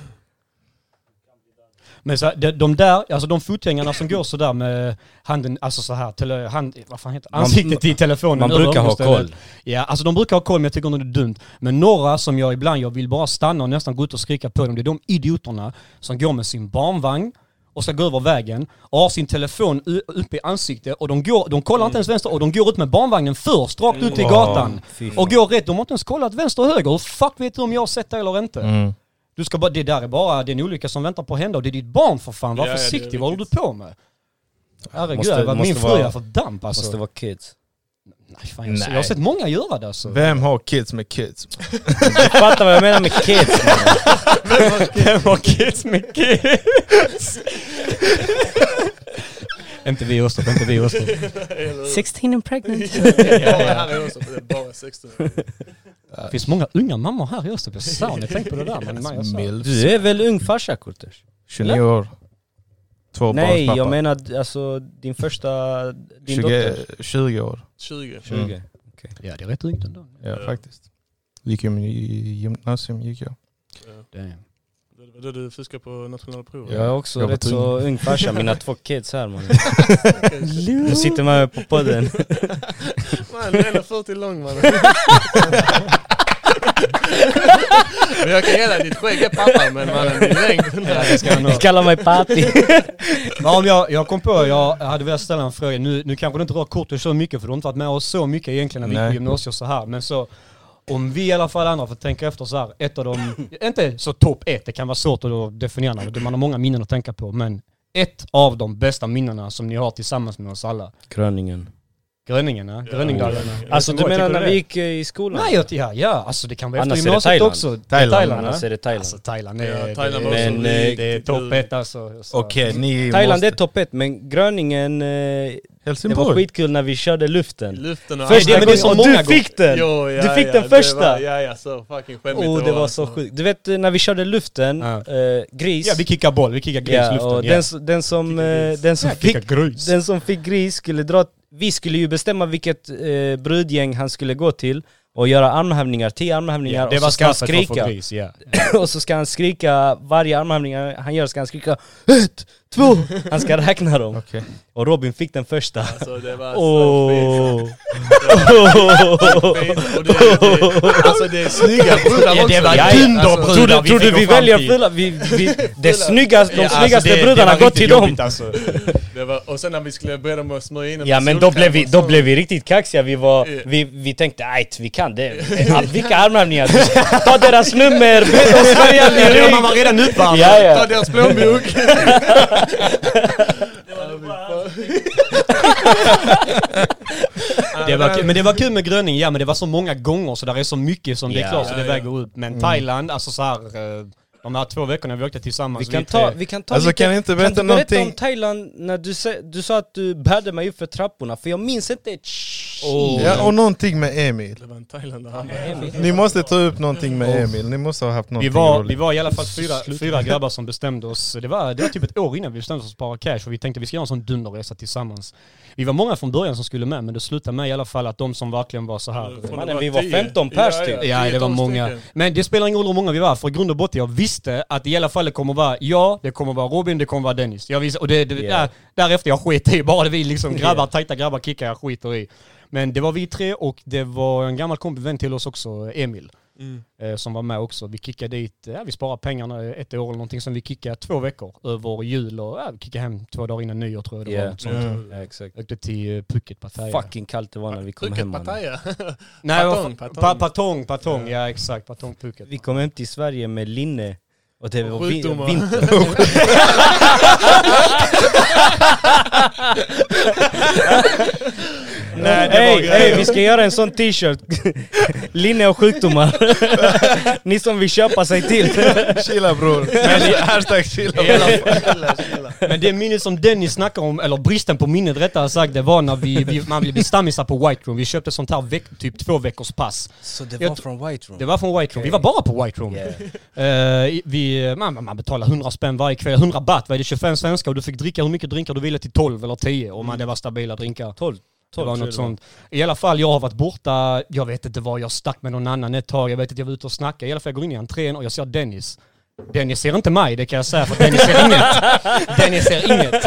Men så, de, de där, alltså de fotgängarna som går sådär med handen, alltså så här, tele, hand, vad fan heter det? Man- ansiktet i telefonen. Man brukar ha koll. Ja, alltså de brukar ha koll men jag tycker nog det är dumt. Men några som jag ibland, jag vill bara stanna och nästan gå ut och skrika på dem, det är de idioterna som går med sin barnvagn och ska gå över vägen och har sin telefon uppe i ansiktet och de, går, de kollar inte ens vänster och de går ut med barnvagnen först, rakt ut i Mm. gatan. Och går rätt, de har inte ens kollat vänster och höger. Hur fuck vet du om jag har sett det eller inte? Mm. Du ska bara, det där är bara, det är en olycka som väntar på att hända och det är ditt barn för fan. Var Ja, försiktig, vad håller du på med? Herregud, min måste fru jag får damp alltså. Måste vara kids. Nej, fan, jag, Nej. jag har sett många göra det alltså. Vem har kids med kids? Du fattar vad jag menar med kids. Vem har kids med kids? inte vi Åstorp, inte vi Åstorp. 16 and pregnant. Ja, här det är bara 16. Det finns många unga mammor här i Åstorp. Jag sa ni tänkt på det där men nej, jag sa. Du är väl ung farsa Kurters? 29 år. Två Nej jag menar alltså din första, din 20, dotter. 20 år. 20. 20. Mm. Ja det är rätt ungt ändå. Ja, Ja. faktiskt. Gick ju i gymnasium, gick jag. Damn. Det var då du fuskade på nationella provet? Jag är också Jag rätt så ung farsa, mina två kids här man. Du sitter med på podden. Man, den är 40 lång man. Men jag kan ge dig ditt skägg är pappa men mannen din längd. Ja, det ska ha. Kalla mig papi. Men om jag, jag kom på, jag hade velat ställa en fråga. Nu, nu kanske du inte rör kortet så mycket för du har inte varit med oss så mycket egentligen när vi gick på gymnasiet och så här. Men så, om vi i alla fall andra får tänka efter så här, ett av de, inte så topp ett, det kan vara svårt att definiera, man har många minnen att tänka på, men ett av de bästa minnena som ni har tillsammans med oss alla? Gröningen. Gröningarna, Gröningdagarna. Alltså du menar när vi gick eh, i skolan? Nej, jag- ja, ja, alltså det kan vara efter gymnasiet Thailand. också. Thailand. Thailand, Annars ja. är det Thailand. Alltså Thailand är... Ja, det- Thailand det- också det- Det är topp ett alltså. så- Okej, ni Thailand måste... är topp ett, men Gröningen, eh, det var Helsingborg. skitkul när vi körde luften. Luften och Första det- men det är så gången, och du fick den! Jo, ja, du fick ja, den första! Var, ja, ja, så fucking skämmigt oh, det var så sjukt. Du vet eh, när vi körde luften, Ja. eh, gris. Ja, vi kickar boll, vi kickar gris Ja, luften. och ja. den, den som, eh, den som Ja, fick. Den som fick gris skulle dra, vi skulle ju bestämma vilket eh, brudgäng han skulle gå till och göra armhävningar, tio armhävningar det och så ska han skrika. gris, ja. och så ska han skrika, varje armhävning han gör ska han skrika ett, två, han ska räkna dem. Okej. Och Robin fick den första. Alltså det var så Åh! fint. Alltså det är snygga brudar Ja, också. det var Ja, ja. dunderbrudar Tror du, vi tror fick du vi väljer fulla? Vi, vi, det snyggaste, de Ja, alltså, snyggaste det- det brudarna var går till dem. alltså. Det var, och sen när vi skulle börja med att smörja in Ja men då blev vi, då blev vi riktigt kaxiga, vi var, Ja. vi, vi tänkte ajt vi kan det. Ja, Vilka armhävningar? Ta deras nummer, be dem smörja min Ja, rygg! man var redan uppvärmd. Ja, Ta ja. deras plånbok! Det var kul, men det var kul med Gröning, ja men det var så många gånger så där är så mycket som det är klart så det väger upp. Men Thailand, alltså så här, eh, de här två veckorna vi åkte tillsammans. Vi kan tre- ta, vi kan ta Alltså lite, kan inte kan berätta du berätta någonting? om Thailand när du, sa- du sa att du bärde mig upp för trapporna? För jag minns inte ett Oh. Ja, och någonting med Emil. Det var en thailändare. Ni måste ta upp någonting med Emil, ni måste ha haft Vi någonting var, roligt. vi var i alla fall fyra, fyra grabbar som bestämde oss. Det var, det var typ ett år innan vi bestämde oss för att spara cash och vi tänkte vi ska göra en sån dunderresa tillsammans. Vi var många från början som skulle med men det slutade med i alla fall att de som verkligen var så här. Mannen, vi var 15 pers typ. Ja, det var många. Men det spelar ingen roll hur många vi var, för i grund och botten jag visste att i alla fall det kommer vara jag, det kommer vara Robin, det kommer vara Dennis. Jag visste, och det, det, Yeah. där, därefter jag skit i, bara det vi liksom grabbar, tajta grabbar kickar jag skiter i. Men det var vi tre och det var en gammal kompis vän till oss också, Emil. Eh, som var med också. Vi kickade dit, ja, vi sparade pengarna ett år eller någonting, sen vi kickade två veckor över jul och ja, vi kickade hem två dagar innan nyår tror jag det Yeah. var. Något sånt. Mm. Ja, exakt. Åkte till uh, Phuket, Pattaya. Fucking kallt det var när vi kom Phuket hem mannen. Pattaya. Nej, Patong, Patong. Pa- Patong, Patong, ja exakt, Patong Phuket. Vi kom hem till Sverige med linne och det var Sjukdomar. vinter. Nej, det var Hej, grejer. hej, vi ska göra en sån t-shirt. Linne och sjukdomar. Ni som vill köpa sig till. Chilla bror. Men, hashtag chilla fall. Men det minnet som Dennis snackar om, eller bristen på minnet rättare sagt, det var när vi, vi man blev stammisar på White Room. Vi köpte sånt här veck, typ två veckors pass. Så det Jag var tr- från White Room? Det var från White Room. Vi var bara på White Room. Yeah. Eh, vi, man, man betalade 100 spänn varje kväll, 100 baht, vad är det, 25 svenska och du fick dricka hur mycket drinkar du ville till 12 eller 10 och man, det var stabila drinkar. 12. Det var något sånt. I alla fall, jag har varit borta, jag vet inte vad, jag stack med någon annan ett tag, jag vet att jag var ute och snackade. I alla fall, jag går in i entrén och jag ser Dennis. Dennis ser inte mig, det kan jag säga, för Dennis ser inget. Dennis ser inget.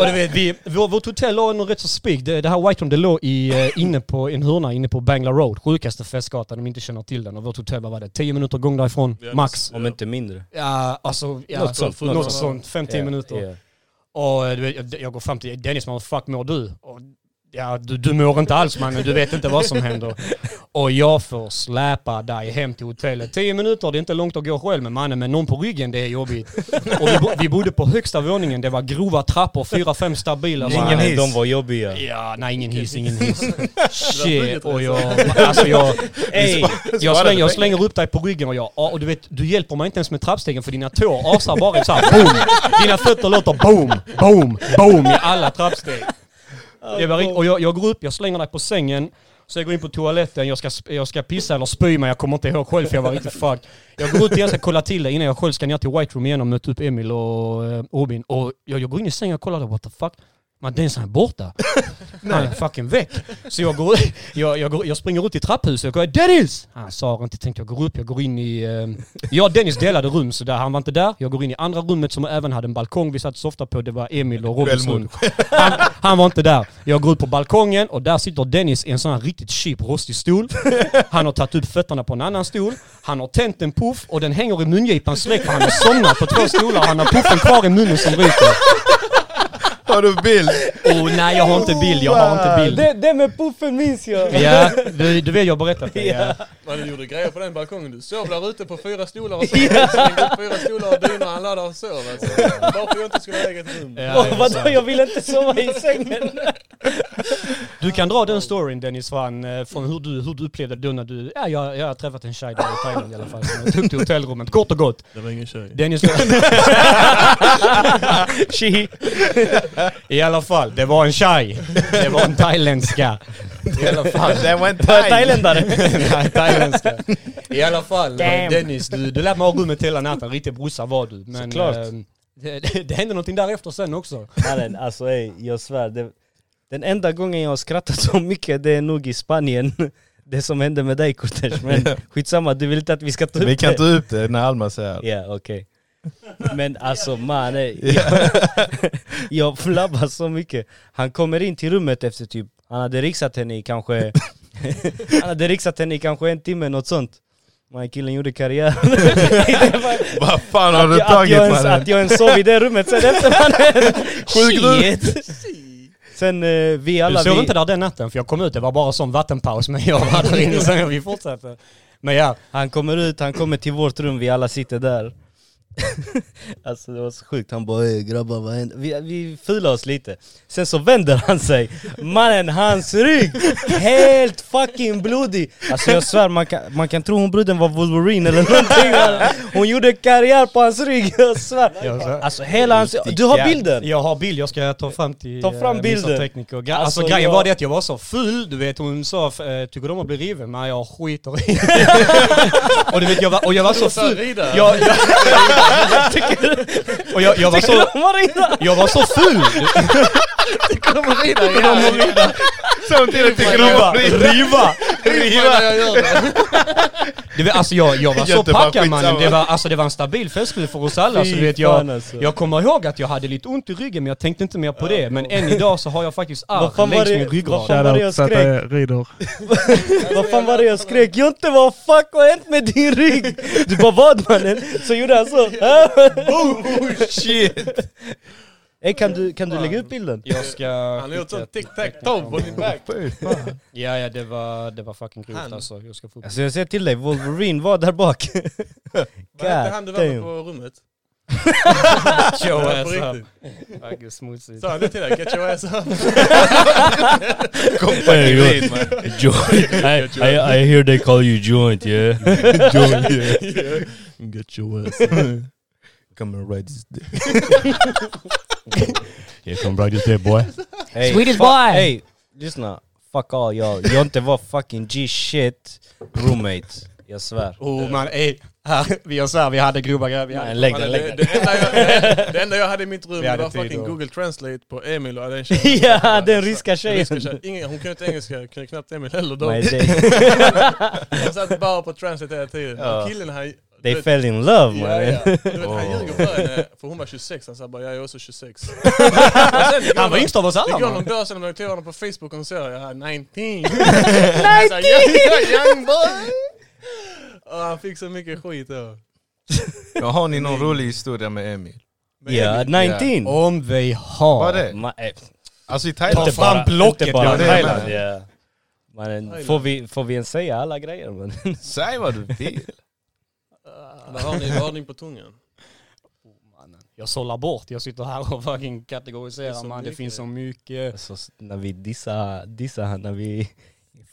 Och du vet, vi, vår, vårt hotell låg nog rätt så spik. Det, det här White Room, det låg i, eh, inne på en hörna inne på Bangla Road, sjukaste festgatan om ni inte känner till den. Och vårt hotell, vad var det? 10 minuter gång därifrån, Ja, max. Om inte mindre. Ja, alltså, ja, Något sånt, något något sånt. 5-10 Ja, minuter. ja. Och eh, du vet, jag- jag går fram till Dennis, man fuck mår du? Och, ja, du, du mår inte alls mannen, du vet inte vad som händer. Och jag får släpa dig hem till hotellet. 10 minuter, det är inte långt att gå själv med mannen, men någon på ryggen, det är jobbigt. Och vi, bo, vi bodde på högsta våningen, det var grova trappor, fyra, fem stabila. Ingen hiss. De var jobbiga. Ja, nej ingen hiss, ingen hiss. Shit, och jag, alltså jag, Ey, jag, slänger, jag slänger upp dig på ryggen och jag, ja, och du vet, du hjälper mig inte ens med trappstegen för dina tår asar bara så här, boom! Dina fötter låter boom, boom, boom i alla trappsteg. Det var och jag, jag går upp, jag slänger dig på sängen, så jag går in på toaletten, jag ska, jag ska pissa eller spy men jag kommer inte ihåg själv för jag var riktigt fucked. Jag går ut igen, ska kolla till det innan jag själv ska ner till White Room igen och möta upp Emil och eh, Robin. Och jag, jag går in i sängen och kollar, what the fuck? Men Dennis han är borta. Han är fucking väck. Så jag, går, jag, jag, går, jag springer ut i trapphuset och går Dennis! Han sa inte, tänkte jag går upp, jag går in i... Eh, jag och Dennis delade rum så där, han var inte där. Jag går in i andra rummet som även hade en balkong vi satt så ofta på. Det var Emil och Robins rum. Han, han var inte där. Jag går ut på balkongen och där sitter Dennis i en sån här riktigt cheap rostig stol. Han har tagit upp fötterna på en annan stol. Han har tänt en puff och den hänger i mungipan släck för han har somnat på två stolar. Han har puffen kvar i munnen som ryker. Har du bild? Oh nej, jag har inte bild, jag har inte bild. Det, det med puffen minns jag. Ja, du, du vet jag har berättat det. Ja. Men du gjorde grejer på den balkongen. Du sov där ute på fyra stolar och sov. Slängde upp fyra stolar och dynor. Han låg där och sov alltså. Varför jag inte skulle ha eget rum. Ja, är vadå, jag vill inte sova i sängen. Du kan dra den storyn Dennis Svan, eh, från hur du, hur du upplevde det då när du, ja jag, jag har träffat en tjej där i Thailand i alla fall, som jag tog till hotellrummet, kort och gott. Det var ingen tjej. Dennis, She. I alla fall, det var en tjej. Det var en thailändska. I alla fall. Det var en Thailändare. Nej, thailändska. I alla fall, Damn. Dennis, du, du lät mig ha rummet hela natten, riktig brorsa var du. Men Såklart. eh, det, det, det hände någonting därefter sen också. Mannen, alltså ey, jag svär. Det, den enda gången jag har skrattat så mycket det är nog i Spanien. Det som hände med dig Kurtesh, men skitsamma, du vill inte att vi ska ta upp Vi kan det? ta upp det när Alma säger Ja, okej. Men alltså man, ey, jag, jag flabbar så mycket. Han kommer in till rummet efter typ, han hade rixat henne i kanske, han hade rixat henne i kanske en timme, något sånt. Man killen gjorde karriär. Vad fan har att, du jag, att, tagit mannen? att jag ens sov i det rummet sen efter mannen. Sjukt. Sen eh, vi alla... Du sov vi, inte där den natten för jag kom ut, det var bara som vattenpaus men jag var där inne sen vi fortsatte. Men ja, Han kommer ut, han kommer till vårt rum, vi alla sitter där. alltså det var så sjukt, han bara "Ey, grabbar vad händer? Vi, vi fulade oss lite. Sen så vänder han sig, mannen hans rygg, helt fucking blodig! Alltså jag svär, man kan, man kan tro hon bruden var Wolverine eller någonting. Hon gjorde karriär på hans rygg, jag svär. Alltså hela hans... Du har bilden? Jag har bild, jag ska ta fram till Ta fram eh, bilden. Tekniker. Gra- Alltså, Alltså, grejen jag- var det att jag var så full, du vet hon sa eh, tycker du om att bli riven? Nej jag skiter i Och du vet jag var, och jag var så full. Jag, jag, och jag, jag, var Tycker så, du om att rida? jag var så full! Kommer rida. Samtidigt tycker de om rida. Riva! Riva! Det. Var, alltså jag, jag var så packad mannen, det var, alltså, det var en stabil festkväll för oss alla. Så du vet, jag, alltså. jag kommer ihåg att jag hade lite ont i ryggen men jag tänkte inte mer på det. Men än idag så har jag faktiskt Vad ärr fan var längs det- min vad ryggrad. fan var det jag skrek? Vad fan var det jag skrek? Jonte vad fuck har hänt med din rygg? Du bara vad mannen? Så gjorde han så. Oh shit! Ey, kan, du, kan du lägga upp bilden? Jag ska... Han har gjort sån tic-tac-toe på din back. Ja, ja det var, det var fucking grovt Han- alltså. Jag ska få upp Alltså jag säger till dig, Wolverine var där bak. Vad hette han du var med på rummet? Ja, ass up. riktigt. Fucking smutsigt. Sa han det till dig? Get your ass up. Kom på man. Joint. I, I, I hear they call you joint yeah. Join yeah. Get your ass Come and ride this dick. Yeah, come right there boy. Hey, Swedish boy. Hey, lyssna. Fuck all y'all. Jonte var fucking G-shit roommate. Jag svär. Oh man, ey. Här, vi gör såhär, vi hade grova grejer. Lägg den, det, lägg det, den. enda jag, det enda jag hade i mitt rum det var fucking då. Google Translate på Emil och den tjejen. Ja, den ryska Ryska tjejen. Ingen, hon kunde inte engelska, kunde knappt Emil heller då. Nej, Jag satt bara på Translate hela tiden. Ja. Och killen här... they du vet- fell in love Ja, man. ja. Du vet, han ljuger för henne, för hon var 26, han sa bara jag är också 26. Och sen, det går han var yngst av oss Det alla går man. någon dag sedan när jag tog honom på Facebook och säger jag är 19. Han sa, young, young boy! Och han fick så mycket skit då. Ja, har ni någon rolig historia med Emil? Ja, Emil- 19. Om vi har... Vad är det? Ma- eh, Alltså i Thailand? fram blocket, Inte bara ja, det Thailand. Ja. Mannen, får, vi, får vi ens säga alla grejer man? Säg vad du vill. Vad har ni, vad har ni på tungan? Mannen, Jag sållar bort, jag sitter här och fucking kategoriserar man. Det finns så mycket. Alltså, när vi dissar, dissar när vi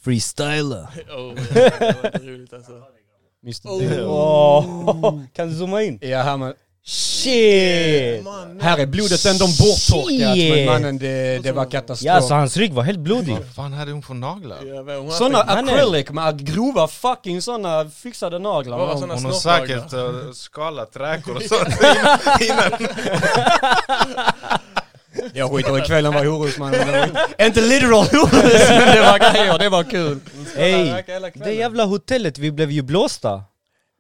freestylar. Oh, det var roligt alltså. Mr. Oh. Åh, kan du zooma in? Ja, men, Shit! Man, här är blodet ändå borttorkat men mannen det, det var katastrof. Ja, alltså hans rygg var helt blodig. Vad fan hade hon för naglar? Hon Såna acrylic med grova fucking såna fixade naglar. Man. såna Hon har säkert uh, skalat räkor och sånt innan. Jag skiter i kvällen var horus man. Det var Inte literal horus men det var grejer, det var kul. Kvällen. det jävla hotellet, vi blev ju blåsta.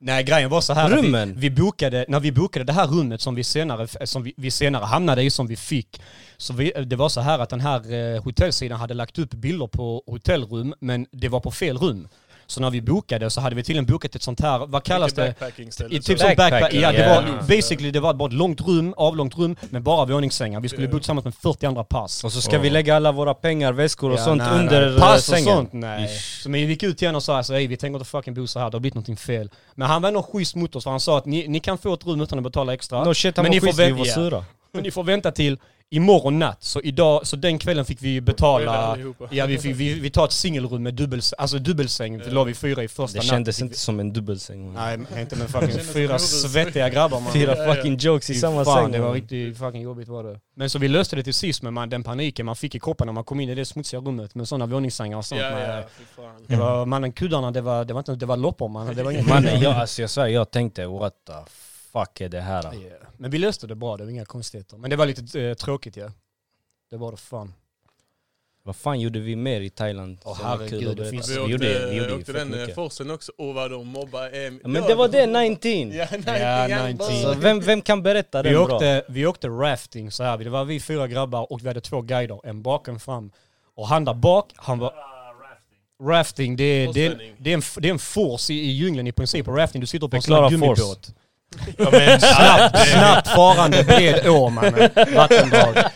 Nej grejen var så här att Rummen? Vi, vi bokade, när vi bokade det här rummet som vi senare, som vi, vi senare hamnade i, som vi fick. Så vi, det var så här att den här eh, hotellsidan hade lagt upp bilder på hotellrum men det var på fel rum. Så när vi bokade så hade vi tydligen bokat ett sånt här, vad kallas det? I typ som backpack, Backpacking, ja det var basically det var bara ett långt rum, avlångt rum med bara våningssängar. Vi skulle bo tillsammans med 40 andra pass. Och så ska vi lägga alla våra pengar, väskor och Ja, sånt nej, under nej. Pass och sånt, nej. Så men vi gick ut honom och sa alltså, "Ey, vi tänker inte fucking bo så här, det har blivit någonting fel. Men han var ändå schysst mot oss för han sa att ni, ni kan få ett rum utan att betala extra. No shit, han Men var ni får schysst, vi var sura. Men ni får vänta till imorgon natt. Så idag, så den kvällen fick vi betala, ja vi, fick, vi, vi tar ett singelrum med dubbels, alltså dubbelsäng, det la vi fyra i första Det natten. kändes inte som en dubbelsäng. man. Nej, inte med fucking fyra svettiga grabbar man. Fyra fucking jokes i samma fan, säng. det var riktigt fucking jobbigt var det. Men så vi löste det till sist med man, den paniken man fick i kroppen när man kom in i det smutsiga rummet med sådana våningssängar och sånt. Ja, ja. Det var, mannen kuddarna, det var, det var inte, det var loppor man. Det var inget Mannen, jag, alltså, jag svär, jag tänkte what the fuck är det här? Ja. Men vi löste det bra, det var inga konstigheter. Men det var lite eh, tråkigt ja. Det var det fan. Vad fan gjorde vi mer i Thailand? Åh, var herregud, det finns- Vi Vi åkte, gjorde, vi gjorde åkte den eh, mycket. forsen också. Och vad de mobbar Emil. Ja, Men det var det, 19! Ja, Ja, 19. 19. Så vem, vem kan berätta Vi den bra? åkte, vi åkte rafting så här. det var vi fyra grabbar och vi hade två guider, en bak och en fram. Och han där bak, han var... Rafting, det är, det är, det är, en, det är en force i, i djungeln i princip. Och rafting, du sitter på en sån gummibåt. Ja, men, Snabbt, snabbt farande bred å mannen. Vattendrag.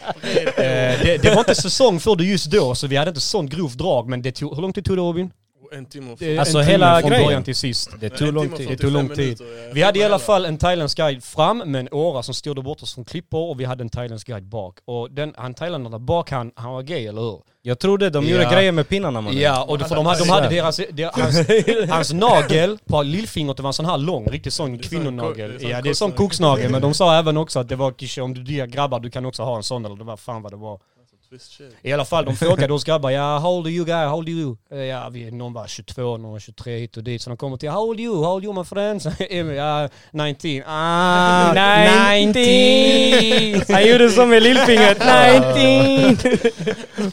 Eh, det, det var inte säsong för det just då, så vi hade inte sånt grovt drag. Men det tog, hur lång tid tog det Robin? En timme och Det är Alltså en timme hela från grejen? början till sist. Det tog lång tid. Det tog lång tid. Vi hade i alla fall en thailändsk guide fram med en åra som styrde bort oss från klippor och vi hade en thailändsk guide bak. Och den, han thailändaren där bak, han, han var gay, eller hur? Jag trodde de gjorde Ja. grejer med pinnarna mannen. Ja, och för de hade, de hade deras, deras, hans, hans nagel på lillfingret det var en sån här lång, riktigt sån är kvinnonagel. det är ja, det är sån koksnagel. men de sa även också att det var om du diggar grabbar, du kan också ha en sån eller det var fan vad det var. I alla fall, de frågade oss grabbar, ja how old are you guy, how old are you? Eh, Ja, vi, någon var 22, någon var 23 hit och dit. Så de kommer till, how old are you, how old are you my friends? Ja 19. Ah, 19! Han gjorde som med lillfingret, 19!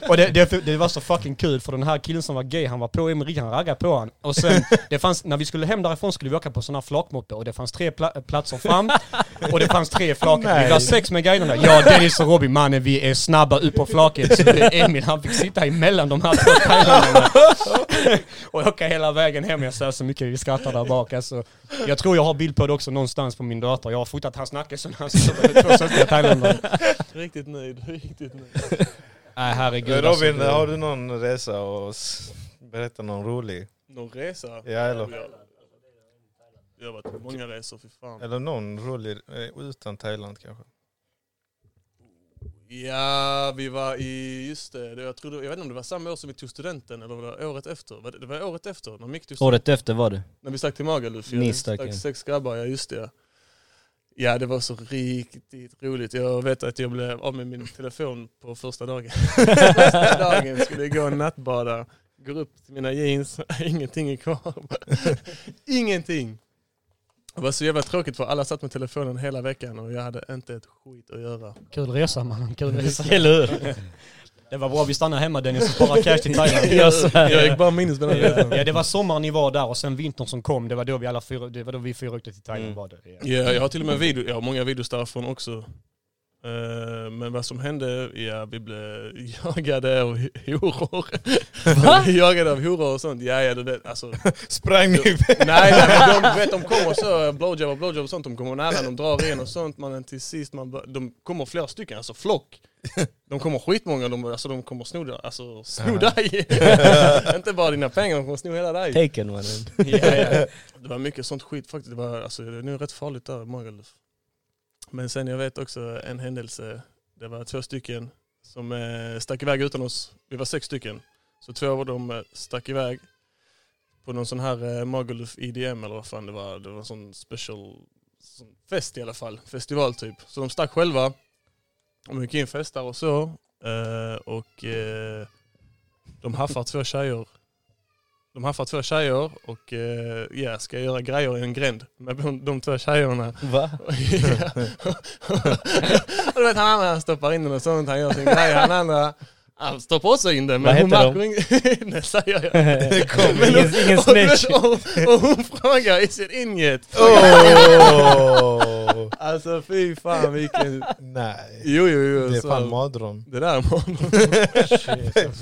Och det, det, det var så fucking kul för den här killen som var gay, han var på Emil, han raggade på han. Och sen, det fanns, när vi skulle hem därifrån skulle vi åka på sådana här flakmoppe och det fanns tre pla platser fram och det fanns tre flak. Vi var sex med guiderna. Jag, Dennis och Robin, mannen vi är snabba upp på flaket. Så Emil han fick sitta emellan de här två thailandarna och åka hela vägen hem. Jag sa så mycket vi skrattar där bak. Alltså, jag tror jag har bild på det också någonstans på min dator. Jag har fotat hans nacke så när han sitter med två svenska thailändare. Riktigt nöjd, riktigt nöjd. Nej herregud. Robin, alltså, har du någon resa och berätta någon rolig? Någon resa? Ja, eller, Jag, har varit på många resor, fy fan. eller någon rolig eh, utan Thailand kanske? Ja, vi var i, just det, jag, trodde, jag vet inte om det var samma år som vi tog studenten eller var det året efter? Det, var året efter, när Mick tog studenten. Året efter var det. När vi stack till Magaluf. Ni stack, ja. Sex grabbar, ja just det. Ja det var så riktigt roligt. Jag vet att jag blev av med min telefon på första dagen. första dagen skulle jag gå och nattbada. Går upp till mina jeans, ingenting är kvar. ingenting. Det var så jävla tråkigt för alla satt med telefonen hela veckan och jag hade inte ett skit att göra. Kul resa man, kul resa. Eller hur? Det var bra vi stannade hemma Dennis och sparade cash till Thailand. Jag gick bara minus med den. Ja det var sommaren ni var där och sen vintern som kom, det var då vi alla fyra, det var då vi fyra åkte till Thailand Mm. var det. Ja. Ja, jag har till och med video, jag har många videos därifrån också. Eh, Men vad som hände, ja vi blev jagade av horor. Va? jagade av horor och sånt. Ja, ja, det, alltså, Sprang ni? nej, nej, men de, vet, de kommer så, blowjob och blowjob och sånt, de kommer nära, de drar in och sånt. Men till sist, man, de kommer flera stycken, alltså flock. De kommer skitmånga, de, alltså, de kommer sno, dig- alltså, sno dig. Inte bara dina pengar, de kommer sno hela dig. Taken mannen. Ja, ja. Det var mycket sånt skit faktiskt. Det, var, alltså, det är nog rätt farligt där i Magaluf. Men sen jag vet också en händelse. Det var två stycken som eh, stack iväg utan oss. Vi var sex stycken. Så två av dem eh, stack iväg på någon sån här eh, Magaluf IDM eller vad fan det var. Det var en sån special sån fest i alla fall. Festival typ. Så de stack själva. De gick in festar och så. Eh, och eh, de haffar två tjejer de haffar två tjejer och eh, ja, ska göra grejer i en gränd med de, de två tjejerna. Va? och du vet han andra stoppar in den och sånt, han gör sin grej. Han andra han stoppar också in den. Vad Men hon heter de? märker inget. Det säger jag. Kom, ingen, ingen vet, snitch. och, och hon frågar, is it in yet? Oh! Bro, Alltså fy fan vilken... nej. Jo jo jo. Det är så- fan mardröm. Det där är morgon.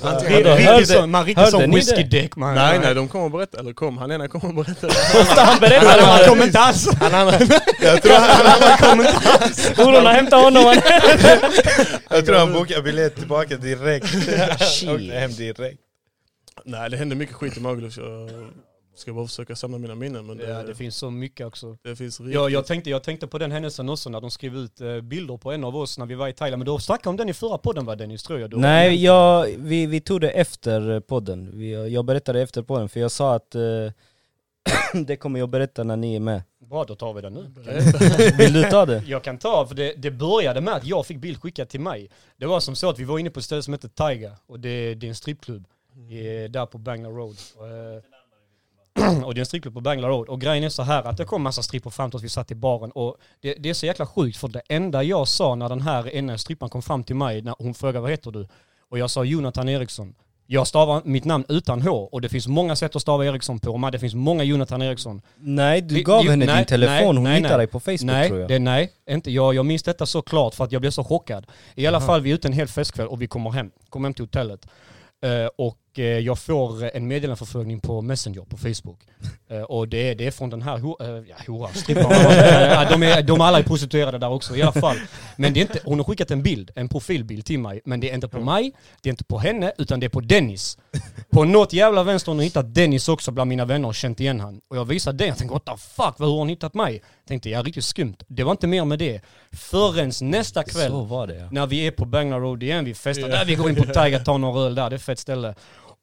Man Hörde- riktigt hörde- sån- Man riktigt hörde sån ni whiskydäck man. Nej nej, de kommer att berätta. Eller kom, han ena kommer att berätta. Han berättade Han man. kom inte alls. Jag tror han, Hororna hämtade honom. man. jag tror han bokade biljett tillbaka direkt. Åkte hem direkt. Nej det hände mycket skit i Magaluf. Jag ska bara försöka samla mina minnen. Men det, Ja, det finns så mycket också. det finns riktigt... Jag, jag, tänkte, jag tänkte på den händelsen också när de skrev ut eh, bilder på en av oss när vi var i Thailand. Men du snackade om den i förra podden va Dennis, tror jag? Du Nej, jag, vi, vi tog det efter podden. Vi, jag berättade efter podden för jag sa att eh, det kommer jag berätta när ni är med. Bra, då tar vi den nu. Vill du ta det? Jag kan ta, för det, det började med att jag fick bild skickad till mig. Det var som så att vi var inne på ett ställe som heter Tiger och det, det är en strippklubb i, där på Bangla Road. Och, eh, och det är en strippklubb på Bangla Road. Och grejen är så här att det kom massa strippor fram till oss, vi satt i baren och det, det är så jäkla sjukt för det enda jag sa när den här ena strippan kom fram till mig, när hon frågade vad heter du? Och jag sa Jonathan Eriksson. Jag stavar mitt namn utan H och det finns många sätt att stava Eriksson på. Det finns många Jonathan Eriksson. Nej, du Vi- gav jo, henne nej, din telefon, hon nej, hittade nej. dig på Facebook nej, tror jag. Det, nej, inte jag. Jag minns detta så klart för att jag blev så chockad. I alla fall, vi är ute en hel festkväll och vi kommer hem. Kommer hem till hotellet. Eh, och jag får en meddelandeförfrågning på Messenger på Facebook. Eh, och det är, det är från den här ho- uh, ja, horan, strippan. Eh, de, är, de alla är prostituerade där också i alla fall. Men det är inte, hon har skickat en bild, en profilbild till mig. Men det är inte på mig, det är inte på henne, utan det är på Dennis. På något jävla vänster har hon hittat Dennis också bland mina vänner och känt igen han. Och jag visade det, jag tänkte what the fuck, hur har hon hittat mig? Tänkte jag riktigt skumt. Det var inte mer med det. Förrän nästa kväll, Så var det ja. när vi är på Bangla Road igen, vi festar Ja. där, vi går in på Tiger, tar några öl där, det är ett fett ställe.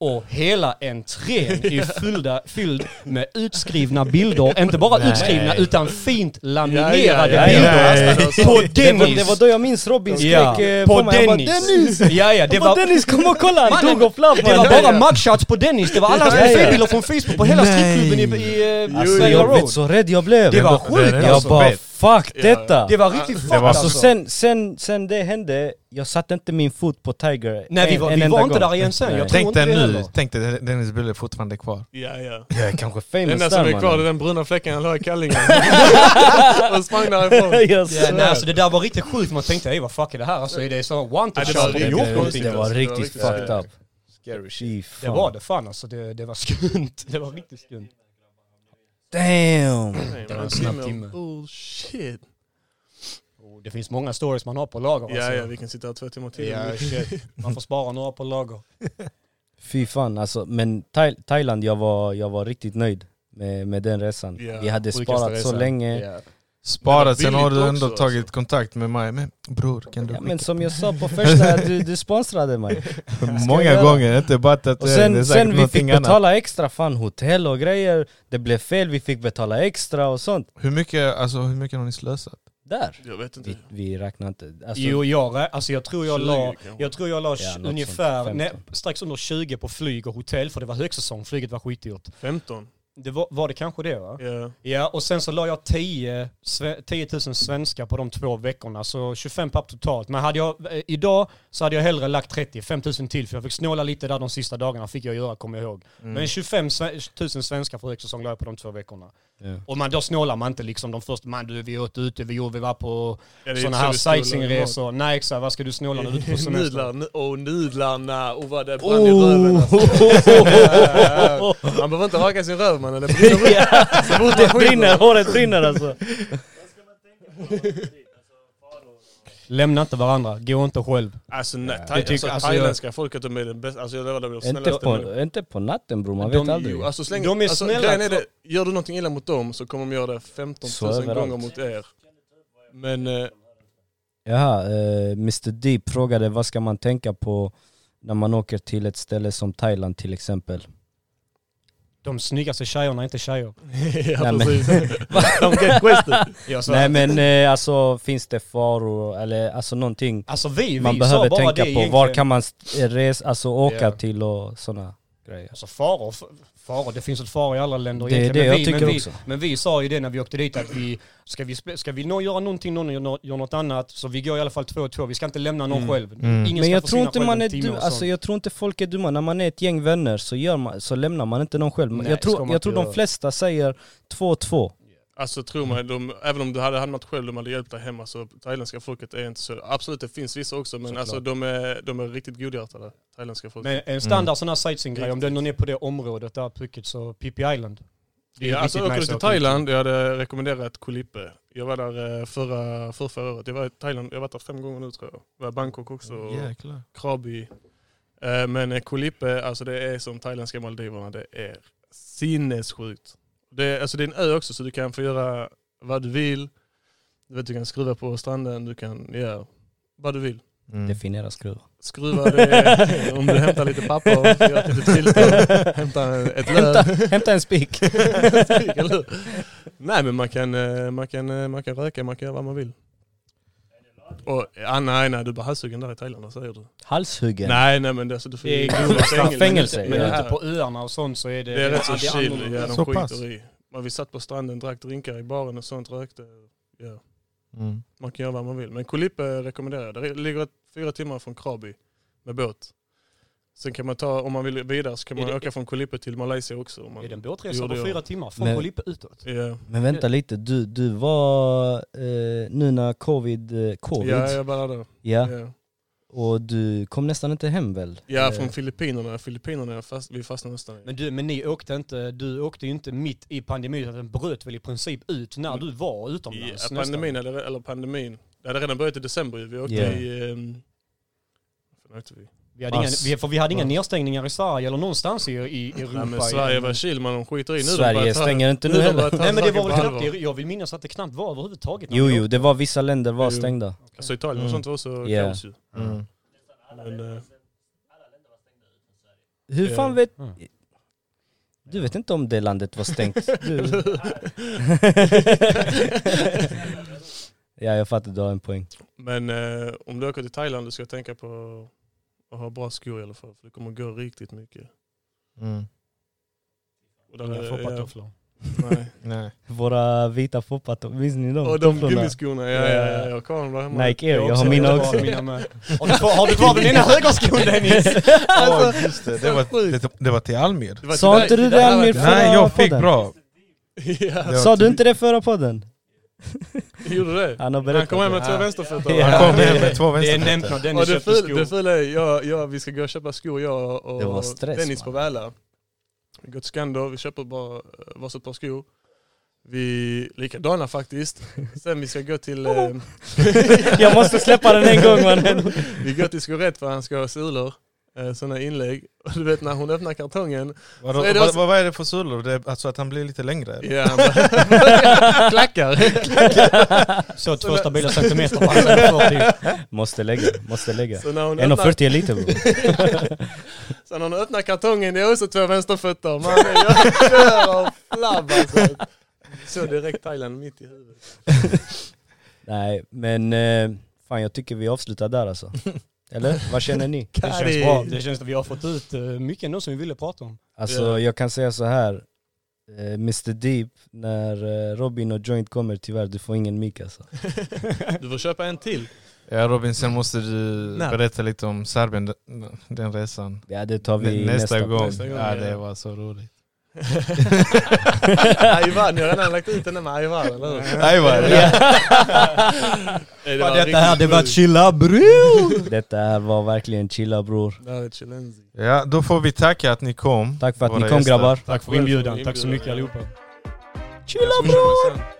Och hela entrén är fyllda, fylld med utskrivna bilder, inte bara Nej. utskrivna utan fint laminerade Ja, ja, ja, bilder. På var, Dennis! det var då jag minns Robin skrek Ja, eh, på på mig. Han bara, Dennis! Dennis! Ja, ja, det var Dennis, kom och kolla! Han tog och flapp det var bara mugshots på Dennis, det var alla hans profilbilder från Facebook på hela strippklubben i, i eh, Alltså jag vet så rädd jag blev. Det var sjukt Jag alltså. bara. Fuck Ja. detta! Det var riktigt fuck Alltså alltså. sen, sen, sen det hände, jag satte inte min fot på Tiger Nej vi en, var, en vi var inte gång. där igen sen, jag tror Tänk inte dig nu, tänk dig Dennis är fortfarande kvar. Ja ja. Jag är kanske famous enda som där är kvar är den bruna fläcken han la i kallingen. och sprang därifrån. Jag Ja, nej, alltså det där var riktigt sjukt, man tänkte ej vad fuck är det här? Alltså är det så wanted Ja, det shot? det, det var alltså. Det var riktigt fucked up. Scary shit. Fy Det fan. var det fan alltså, det, det var skumt. Det var riktigt skumt. Damn! Det var en snabb timme. Bullshit. Oh, det finns många stories man har på lager Ja alltså. ja, vi kan sitta här två timmar till. Ja, shit. Man får spara några på lager. Fy fan alltså, men Thai Thailand jag var, jag var riktigt nöjd med, med den resan. Ja, Vi hade sparat så länge. Ja. Sparat, sen har du ändå också, tagit alltså. kontakt med mig. Men bror, kan du Ja, men som jag sa på första, du, du sponsrade mig. Många gånger, inte bara att Och det är sen, sen vi fick annat. betala extra, fan hotell och grejer. Det blev fel, vi fick betala extra och sånt. Hur mycket, alltså, hur mycket har ni slösat? Där. Jag vet inte. Vi, vi räknar inte. Alltså, Jo, jag, alltså jag tror jag 20 la, jag tror jag la Ja, ungefär sånt, ne, 15. strax under 20 på flyg och hotell för det var högsäsong, flyget var skitdyrt. 15. Det var, var det kanske det va? Ja. Ja, och sen så la jag 10, sve- 10 000 svenskar på de två veckorna, så 25 papp totalt. Men hade jag, eh, idag så hade jag hellre lagt 30, 5 000 till, för jag fick snåla lite där de sista dagarna, fick jag göra, kommer jag ihåg. Mm. Men 25 sve- 000 svenskar för högsäsong la jag på de två veckorna. ja. Och man, då snålar man inte liksom de första, man du vi åt ute, vi, gjorde, vi var på Ja, sådana här sightseeingresor. Nej exakt, vad ska du snåla när du är ute på semester? Nudlar, nu- och nudlarna och vad det brann i röven alltså. Man behöver inte raka sin röv mannen, det brinner. Så Det brinner, håret brinner alltså. Lämna inte varandra, gå inte själv. Alltså, nej, Det thai, tycker- alltså, alltså, thailändska folket de är det bästa, alltså jag lovar de är de Inte snällaste på, inte på natten bror, man De- vet aldrig. Jo, alltså släng, De är alltså, snälla, är det, gör du någonting illa mot dem så kommer de göra det 15 Så 000 överallt. gånger mot er. Men eh, Jaha, eh, Mr Deep frågade vad ska man tänka på när man åker till ett ställe som Thailand till exempel? De snyggaste tjejerna är inte tjejer. ja Nej, men- precis. sa, Nej men eh, alltså finns det faror eller alltså någonting alltså vi, vi man behöver tänka på? egentligen. Var kan man st- resa, alltså åka Ja. till och sådana grejer? Alltså faror, faror, det finns ett faror i alla länder Det egentligen. det men vi, men, vi, men vi sa ju det när vi åkte dit att vi, ska vi, ska vi nå göra någonting, någon gör, nå- gör något annat, så vi går i alla fall två och två. Vi ska inte lämna någon Mm. själv. Mm. Ingen Men jag tror inte man är och alltså jag tror inte folk är dumma. När man är ett gäng vänner så, gör man, så lämnar man inte någon själv. Nej, jag tror, jag tror de flesta säger två och två. Alltså tro mig, de, även om du hade hamnat själv, de hade hjälpt dig hemma, så thailändska folket är inte så... Absolut det finns vissa också, men Såklart. alltså, de, är, de är riktigt godhjärtade, thailändska folket. Men en standard sån här sightseeing-grej, om du är på det området där Phuket, så Phi Island. Ja, alltså åker du nice till åka dit. Thailand, jag hade rekommenderat Koh Lipe. Jag var där eh, förra, förra, förra året. Jag var i Thailand, jag varit där fem gånger nu tror jag. Jag var i Bangkok också, och Jäklar. Krabi. Eh, Men eh, Koh Lipe, alltså det är som thailändska Maldiverna, det är sinnessjukt. Det är, alltså det är en ö också så du kan få göra vad du vill. Du, vet, du kan skruva på stranden, du kan göra vad du vill. Mm. Definiera skruva. Skruva det, om du hämtar lite papper, gör ett litet hämta ett löv. Hämta en spik. Nej men man kan, eh, man, kan, eh, man kan röka, man kan göra vad man vill. Och, ah, nej nej, du blir halshuggen där i Thailand, vad säger du? Halshuggen. Nej nej men det, alltså, du får Det är ju- grova straff. Fängelse, Men ja. ute på öarna och sånt så är det... Det är rätt så chill, ja, de Så skiter pass. i. Men vi satt på stranden, drack drinkar i baren och sånt, rökte. Ja. Mm. Man kan göra vad man vill. Men Koh Lipe rekommenderar jag. Det ligger fyra timmar från Krabi med båt. Sen kan man ta, om man vill vidare så kan man det- åka från Koh Lipe till Malaysia också. Om man, Är det en båtresa på fyra timmar från Men- Lipe utåt? Ja. Men vänta lite, du, du var eh, nu när covid, eh, covid ja, jag bara där. ja, Ja. och du kom nästan inte hem väl? Ja, Eh, från Filippinerna. Filippinerna fast, vi fastnade nästan. Men du, men ni åkte inte, du åkte ju inte mitt i pandemin utan den bröt väl i princip ut när du var Ja, utomlands pandemin, eller, eller pandemin. Det hade redan börjat i december. Vi åkte Ja. i... Um, vad åkte vi? Vi hade, inga, Ass. vi, för vi hade inga Ja. nedstängningar i Sverige eller någonstans i, i Europa. Nej, men Sverige var chill, man de skiter i. Nu Sverige ta- stänger inte nu heller. Nej men det var väl knappt, jag vill minnas att det knappt var överhuvudtaget. Jo jo, det var vissa länder var Jo. stängda. Alltså Italien och Mm. sånt var så Ja. kaos ju. Mm. Men, eh, Hur fan vet... Mm. Du vet inte om det landet var stängt? Du... ja jag fattar, du har en poäng. men eh, om du åker till Thailand du ska tänka på att ha bra skor i alla fall. För det kommer gå riktigt mycket. Mm. Och där Inga foppatofflor. ja, Nej. Nej. Våra vita foppatofflor, minns ni dem? Och de Tofflorna? gummiskorna, ja, ja, ja, jag har dem där hemma. Nike Air, jag har också mina kvar också. Mina med. Har du kvar, har du kvar den ena högerskon Dennis? Åh, just det. Det, var, det, det var till Almir. Sa inte du Det Almir förra Nej, jag fick podden? bra. Ja, Sa du inte det förra podden? Gjorde det? Han har Han kom hem med det. två vänsterfötter. Ja. Han kom hem med två Det är nämnt vänsterfötter. när Och Dennis det, köpte ful, det skor. fula är, jag, jag, vi ska gå och köpa skor jag och Det var stress, Dennis man. på Väla. Vi går till Scandor, vi köper bara eh, varsitt par skor. Vi, likadana faktiskt. Sen vi ska gå till, eh, Jag måste släppa den en gång mannen. vi går till Skorätt för han ska ha sulor. Eh, sådana inlägg. Och du vet när hon öppnar kartongen. Vadå, Så är det vad, också- vad, vad är det för sulor? Det alltså att han blir lite längre? eller? Ja, bara- klackar. Så två stabila centimeter på hans 1,40. Måste lägga, måste lägga. Så när hon öppnar, 1,40 är lite bro. så när hon öppnar kartongen, det är också två vänsterfötter. Man, jag kör av flabb alltså. Så direkt Thailand mitt i huvudet. Nej men eh, fan jag tycker vi avslutar där alltså. Eller? Vad känner ni? Det känns bra. Det känns att vi har fått ut eh, mycket ändå som vi ville prata om. Alltså Ja. jag kan säga så här. Eh, Mr Deep, när eh, Robin och Joint kommer tyvärr, du får ingen mick alltså. Du får köpa en till. Ja Robin, sen måste du Nej. berätta lite om Serbien, den, resan. Ja det tar vi Nä- nästa, nästa, gång. Nästa gång, Ja ja. det var så roligt. Ayvan, jag har redan lagt ut den där med Ayvan, eller hur? Ajvar! Nej, det var detta här, det var chilla bror! Detta här var verkligen chilla bror. Ja, då får vi tacka att ni kom. Tack för att ni kom gäster. grabbar. Tack för inbjudan, tack så mycket allihopa. Chilla bror!